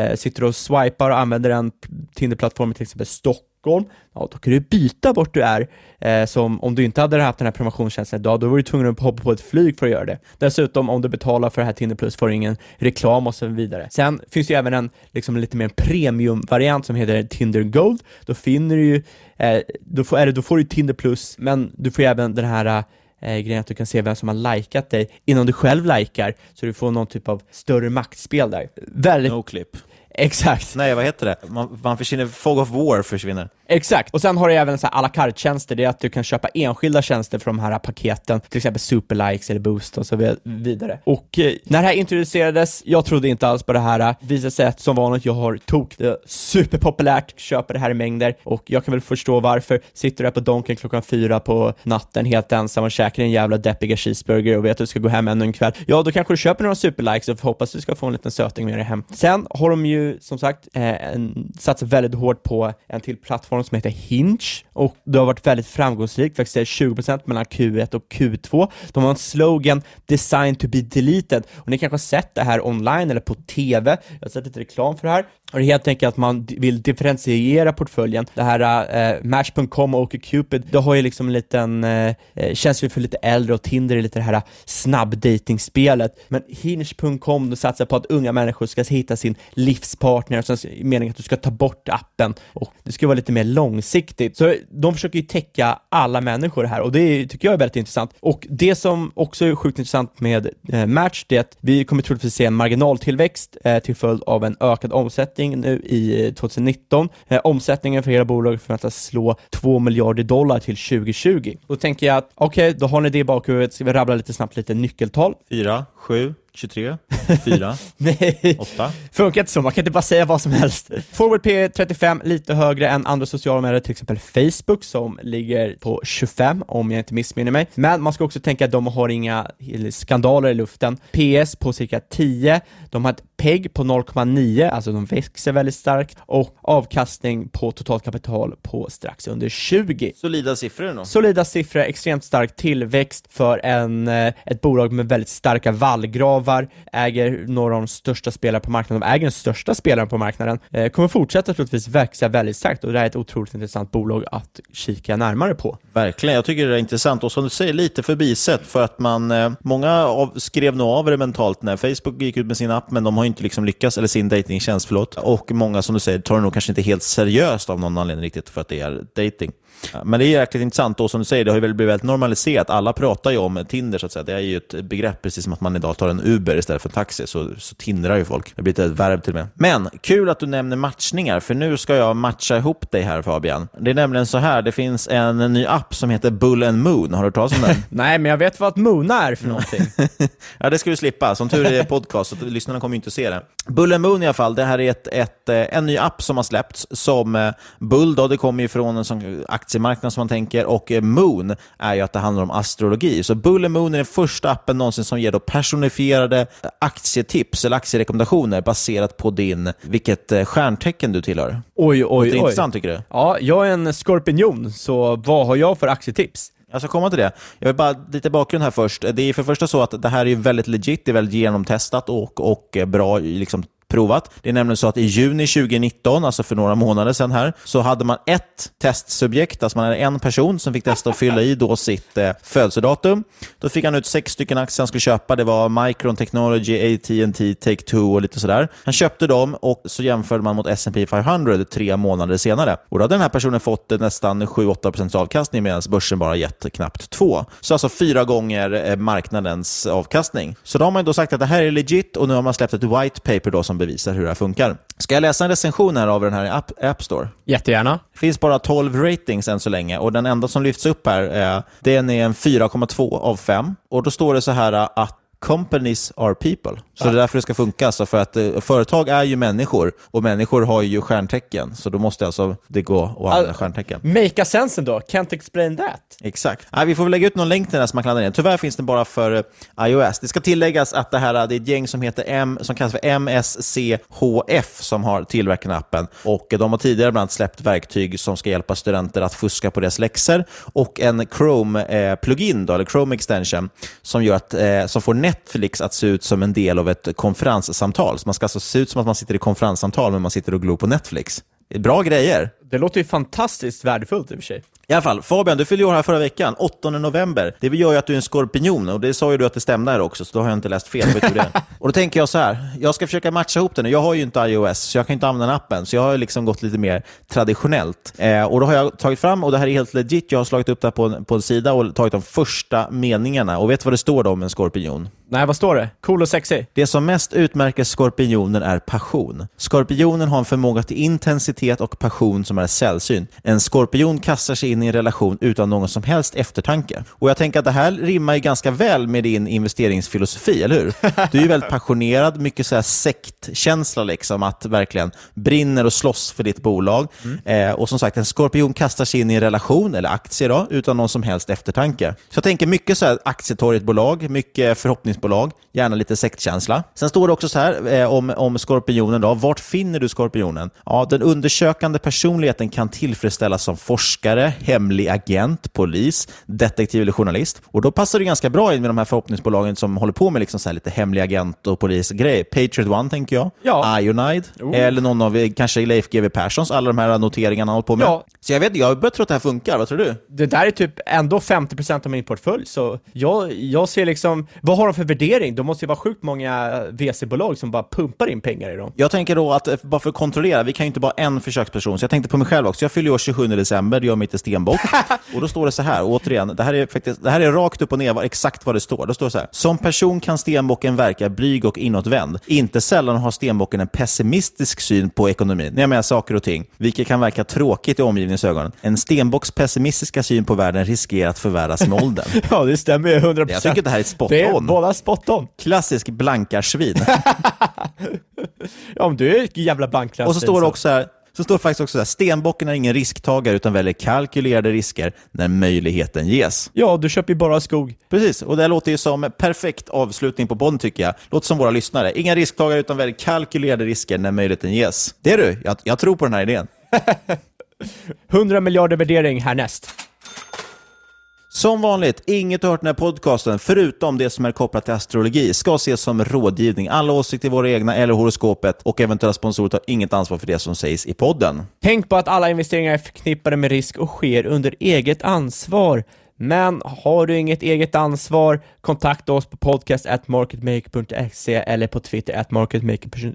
eh, sitter du och swipar och använder den Tinder-plattformen till exempel Stockholm, ja då kan du byta bort du är. Eh, som om du inte hade haft den här promotionstjänsten idag, då var du tvungen att hoppa på ett flyg för att göra det. Dessutom, om du betalar för det här Tinder Plus får du ingen reklam och så vidare. Sen finns det ju även en liksom lite mer premiumvariant som heter Tinder Gold. Då finner du ju, eh, då, får, eller, då får du Tinder Plus, men du får ju även den här eh, grejen att du kan se vem som har likat dig innan du själv likar, så du får någon typ av större maktspel där. Väldigt... No clip. Exakt. Nej, vad heter det? Man, man försvinner, Fog of War försvinner. Exakt, och sen har du även så här à la carte-tjänster, det är att du kan köpa enskilda tjänster för de här paketen, till exempel superlikes eller boost och så vid- vidare. Och eh, när det här introducerades, jag trodde inte alls på det här, visade sig att som vanligt, jag har tok, det är superpopulärt, köper det här i mängder, och jag kan väl förstå varför. Sitter du här på Donken klockan fyra på natten helt ensam och käkar en jävla deppiga cheeseburger och vet att du ska gå hem ännu en kväll, ja då kanske du köper några superlikes och hoppas du ska få en liten söting med dig hem. Sen har de ju som sagt eh, en, satsat väldigt hårt på en till plattform som heter Hinge och det har varit väldigt framgångsrikt, faktiskt är 20% mellan Q1 och Q2. De har en slogan “Designed to be deleted” och ni kanske har sett det här online eller på TV, jag har sett lite reklam för det här. Och det är helt enkelt att man vill differentiera portföljen. Det här eh, Match.com och Cupid, det har ju liksom en liten, eh, eh känns ju för lite äldre och Tinder är lite det här eh, snabbdatingspelet. Men Hinge.com, de satsar på att unga människor ska hitta sin livspartner, och sen är meningen att du ska ta bort appen och det ska vara lite mer långsiktigt. Så de försöker ju täcka alla människor här och det är- tycker jag är väldigt intressant. Och det som också är sjukt intressant med eh, Match, det är att vi kommer troligtvis se en marginaltillväxt eh, till följd av en ökad omsättning nu i eh, 2019. Eh, omsättningen för hela bolaget förväntas slå 2 miljarder dollar till 2020. Då tänker jag att okej, då har ni det i bakhuvudet, ska vi rabbla lite snabbt lite nyckeltal? 4, 7, 23, 4, <laughs> Nej, 8. funkar inte så, man kan inte bara säga vad som helst. Forward P 35, lite högre än andra sociala medier, till exempel Facebook som ligger på 25 om jag inte missminner mig. Men man ska också tänka att de har inga skandaler i luften. PS på cirka 10, de har ett PEG på 0,9, alltså de växer väldigt starkt och avkastning på totalt kapital på strax under 20. Solida siffror då. Solida siffror, extremt stark tillväxt för en, eh, ett bolag med väldigt starka vallgravar, äger några av de största spelarna på marknaden, de äger den största spelaren på marknaden, eh, kommer fortsätta troligtvis växa väldigt starkt och det här är ett otroligt intressant bolag att kika närmare på. Verkligen, jag tycker det är intressant och som du säger, lite förbisett för att man, eh, många av, skrev nog av det mentalt när Facebook gick ut med sin app, men de har ju inte liksom lyckats, eller sin datingtjänst, förlåt. Och många som du säger tar det nog kanske inte helt seriöst av någon anledning riktigt för att det är dating. Men det är jäkligt intressant då, som du säger, det har ju väl blivit väldigt normaliserat. Alla pratar ju om Tinder, så att säga. Det är ju ett begrepp, precis som att man idag tar en Uber istället för en taxi, så, så tindrar ju folk. Det blivit ett verb till och med. Men kul att du nämner matchningar, för nu ska jag matcha ihop dig här Fabian. Det är nämligen så här, det finns en ny app som heter Bull and Moon. Har du hört talas om den? <laughs> Nej, men jag vet vad att Moona är för någonting. <laughs> ja, det ska du slippa. Som tur är det podcast, så lyssnarna kommer ju inte att se det. Bull and Moon i alla fall, det här är ett, ett, eh, en ny app som har släppts som eh, Bull, då, det kommer ju från en sån aktiemarknad som man tänker, och eh, Moon är ju att det handlar om astrologi. Så Bull Moon är den första appen någonsin som ger då personifierade aktietips eller aktierekommendationer baserat på din, vilket stjärntecken du tillhör. Oj, oj, det är oj. intressant tycker du? Ja, jag är en skorpion, så vad har jag för aktietips? Jag ska komma till det. Jag vill bara lite bakgrund här först. Det är för första så att det här är väldigt legit, det är väldigt genomtestat och, och bra liksom, provat. Det är nämligen så att i juni 2019, alltså för några månader sedan här, så hade man ett testsubjekt, alltså man hade en person som fick testa att fylla i då sitt eh, födelsedatum. Då fick han ut sex stycken aktier han skulle köpa. Det var Micron Technology, AT&T, Take-Two och lite sådär. Han köpte dem och så jämförde man mot S&P 500 tre månader senare. Och då hade den här personen fått eh, nästan 7-8% avkastning medan börsen bara gett knappt 2. Så alltså fyra gånger eh, marknadens avkastning. Så då har man då sagt att det här är legit och nu har man släppt ett white paper då som bevisar hur det här funkar. Ska jag läsa en recension här av den här i App, App Store? Jättegärna. Det finns bara 12 ratings än så länge och den enda som lyfts upp här, eh, den är en 4,2 av 5. Och då står det så här att companies are people. Så det är därför det ska funka. Alltså för att eh, företag är ju människor och människor har ju stjärntecken. Så då måste alltså det gå att använda Al- stjärntecken. Make a sense ändå, can't explain that. Exakt. Nej, vi får väl lägga ut någon länk till den här som man kan ladda ner. Tyvärr finns den bara för eh, iOS. Det ska tilläggas att det här det är ett gäng som heter M, som kallas för MSCHF som har tillverkat appen. Och de har tidigare bland annat släppt verktyg som ska hjälpa studenter att fuska på deras läxor och en Chrome-plugin, eller Chrome extension, som, gör att, eh, som får Netflix att se ut som en del av ett konferenssamtal. Så man ska alltså se ut som att man sitter i konferenssamtal, men man sitter och glor på Netflix. Bra grejer. Det låter ju fantastiskt värdefullt i och för sig. I alla fall, Fabian, du fyllde år här förra veckan, 8 november. Det gör ju att du är en skorpion och det sa ju du att det stämde här också, så då har jag inte läst fel. Vet du det? <laughs> och då tänker jag så här, jag ska försöka matcha ihop det nu. Jag har ju inte iOS, så jag kan inte använda den appen, så jag har liksom gått lite mer traditionellt. Eh, och då har jag tagit fram, och det här är helt legit, jag har slagit upp det här på en, på en sida och tagit de första meningarna. Och vet du vad det står då om en skorpion? Nej, vad står det? Cool och sexy? Det som mest utmärker skorpionen är passion. Skorpionen har en förmåga till intensitet och passion som är sällsynt. En skorpion kastar sig in i en relation utan någon som helst eftertanke. Och jag tänker att det här rimmar ju ganska väl med din investeringsfilosofi, eller hur? Du är ju väldigt passionerad, mycket så här sektkänsla, liksom, att verkligen brinner och slåss för ditt bolag. Eh, och som sagt, en skorpion kastar sig in i en relation, eller aktier då, utan någon som helst eftertanke. Så jag tänker mycket så här aktietorget-bolag, mycket förhoppningsbolag, gärna lite sektkänsla. Sen står det också så här eh, om, om skorpionen. Då. Vart finner du skorpionen? Ja, den undersökande personligheten kan tillfredsställas som forskare, hemlig agent, polis, detektiv eller journalist. Och Då passar det ganska bra in med de här förhoppningsbolagen som håller på med liksom så lite hemlig agent och polisgrejer. Patriot One tänker jag, Ja. Ionide, Oh. eller någon av kanske Leif GW Perssons, alla de här noteringarna han håller på med. Ja. Så jag vet jag börjar tro att det här funkar. Vad tror du? Det där är typ ändå 50% av min portfölj, så jag, jag ser liksom, vad har de för värdering? De måste ju vara sjukt många VC-bolag som bara pumpar in pengar i dem. Jag tänker då att, eh, bara för att kontrollera, vi kan ju inte bara en försöksperson, så jag tänkte på mig själv också. Jag fyller år 27 december, jag mitt i stenbock. <laughs> och då står det så här, återigen, det här är, faktiskt, det här är rakt upp och ner exakt vad det står. Då står det så här, som person kan stenbocken verka blyg och inåtvänd. Inte sällan har stenbocken en pessimistisk syn på ekonomin, när jag menar saker och ting, vilket kan verka tråkigt i omgivningens ögon. En stenbocks pessimistiska syn på världen riskerar att förvärras med åldern. <laughs> Ja, det stämmer ju 100%. Jag tycker det här är spot Det är on. båda spot on. Klassisk blankarsvin. <laughs> Ja, men du är ett jävla blankklass. Och så står det också här, så står det faktiskt också så här, stenbocken är ingen risktagare utan väljer kalkylerade risker när möjligheten ges. Ja, du köper ju bara skog. Precis, och det låter ju som perfekt avslutning på podden tycker jag. Låter som våra lyssnare. Inga risktagare utan väljer kalkylerade risker när möjligheten ges. Det är du, jag, jag tror på den här idén. <laughs> 100 miljarder värdering härnäst. Som vanligt, inget du hört i den här podcasten, förutom det som är kopplat till astrologi, ska ses som rådgivning. Alla åsikter är våra egna eller horoskopet och eventuella sponsorer tar inget ansvar för det som sägs i podden. Tänk på att alla investeringar är förknippade med risk och sker under eget ansvar. Men har du inget eget ansvar, kontakta oss på podcast.marketmaker.se eller på Twitter at marketmaker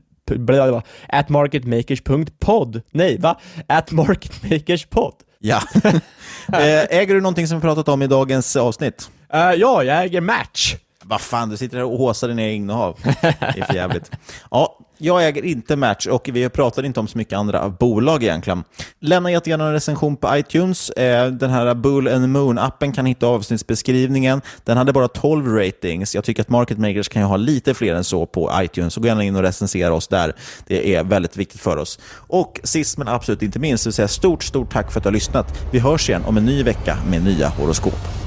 at marketmakers.pod. Nej, va? At marketmakerspod. Ja. <laughs> Eh, äger du någonting som vi pratat om i dagens avsnitt? Uh, ja, jag äger Match. Vad fan, du sitter här och håsar dina innehav. Det är för jävligt. <laughs> Ja, jag äger inte Match och vi pratar inte om så mycket andra bolag egentligen. Lämna jättegärna en recension på iTunes. Eh, den här Bull and Moon-appen kan hitta avsnittsbeskrivningen. Den hade bara 12 ratings. Jag tycker att Market Makers kan ju ha lite fler än så på iTunes, så gå gärna in och recensera oss där. Det är väldigt viktigt för oss. Och sist men absolut inte minst, så vill säga stort, stort tack för att du har lyssnat. Vi hörs igen om en ny vecka med nya horoskop.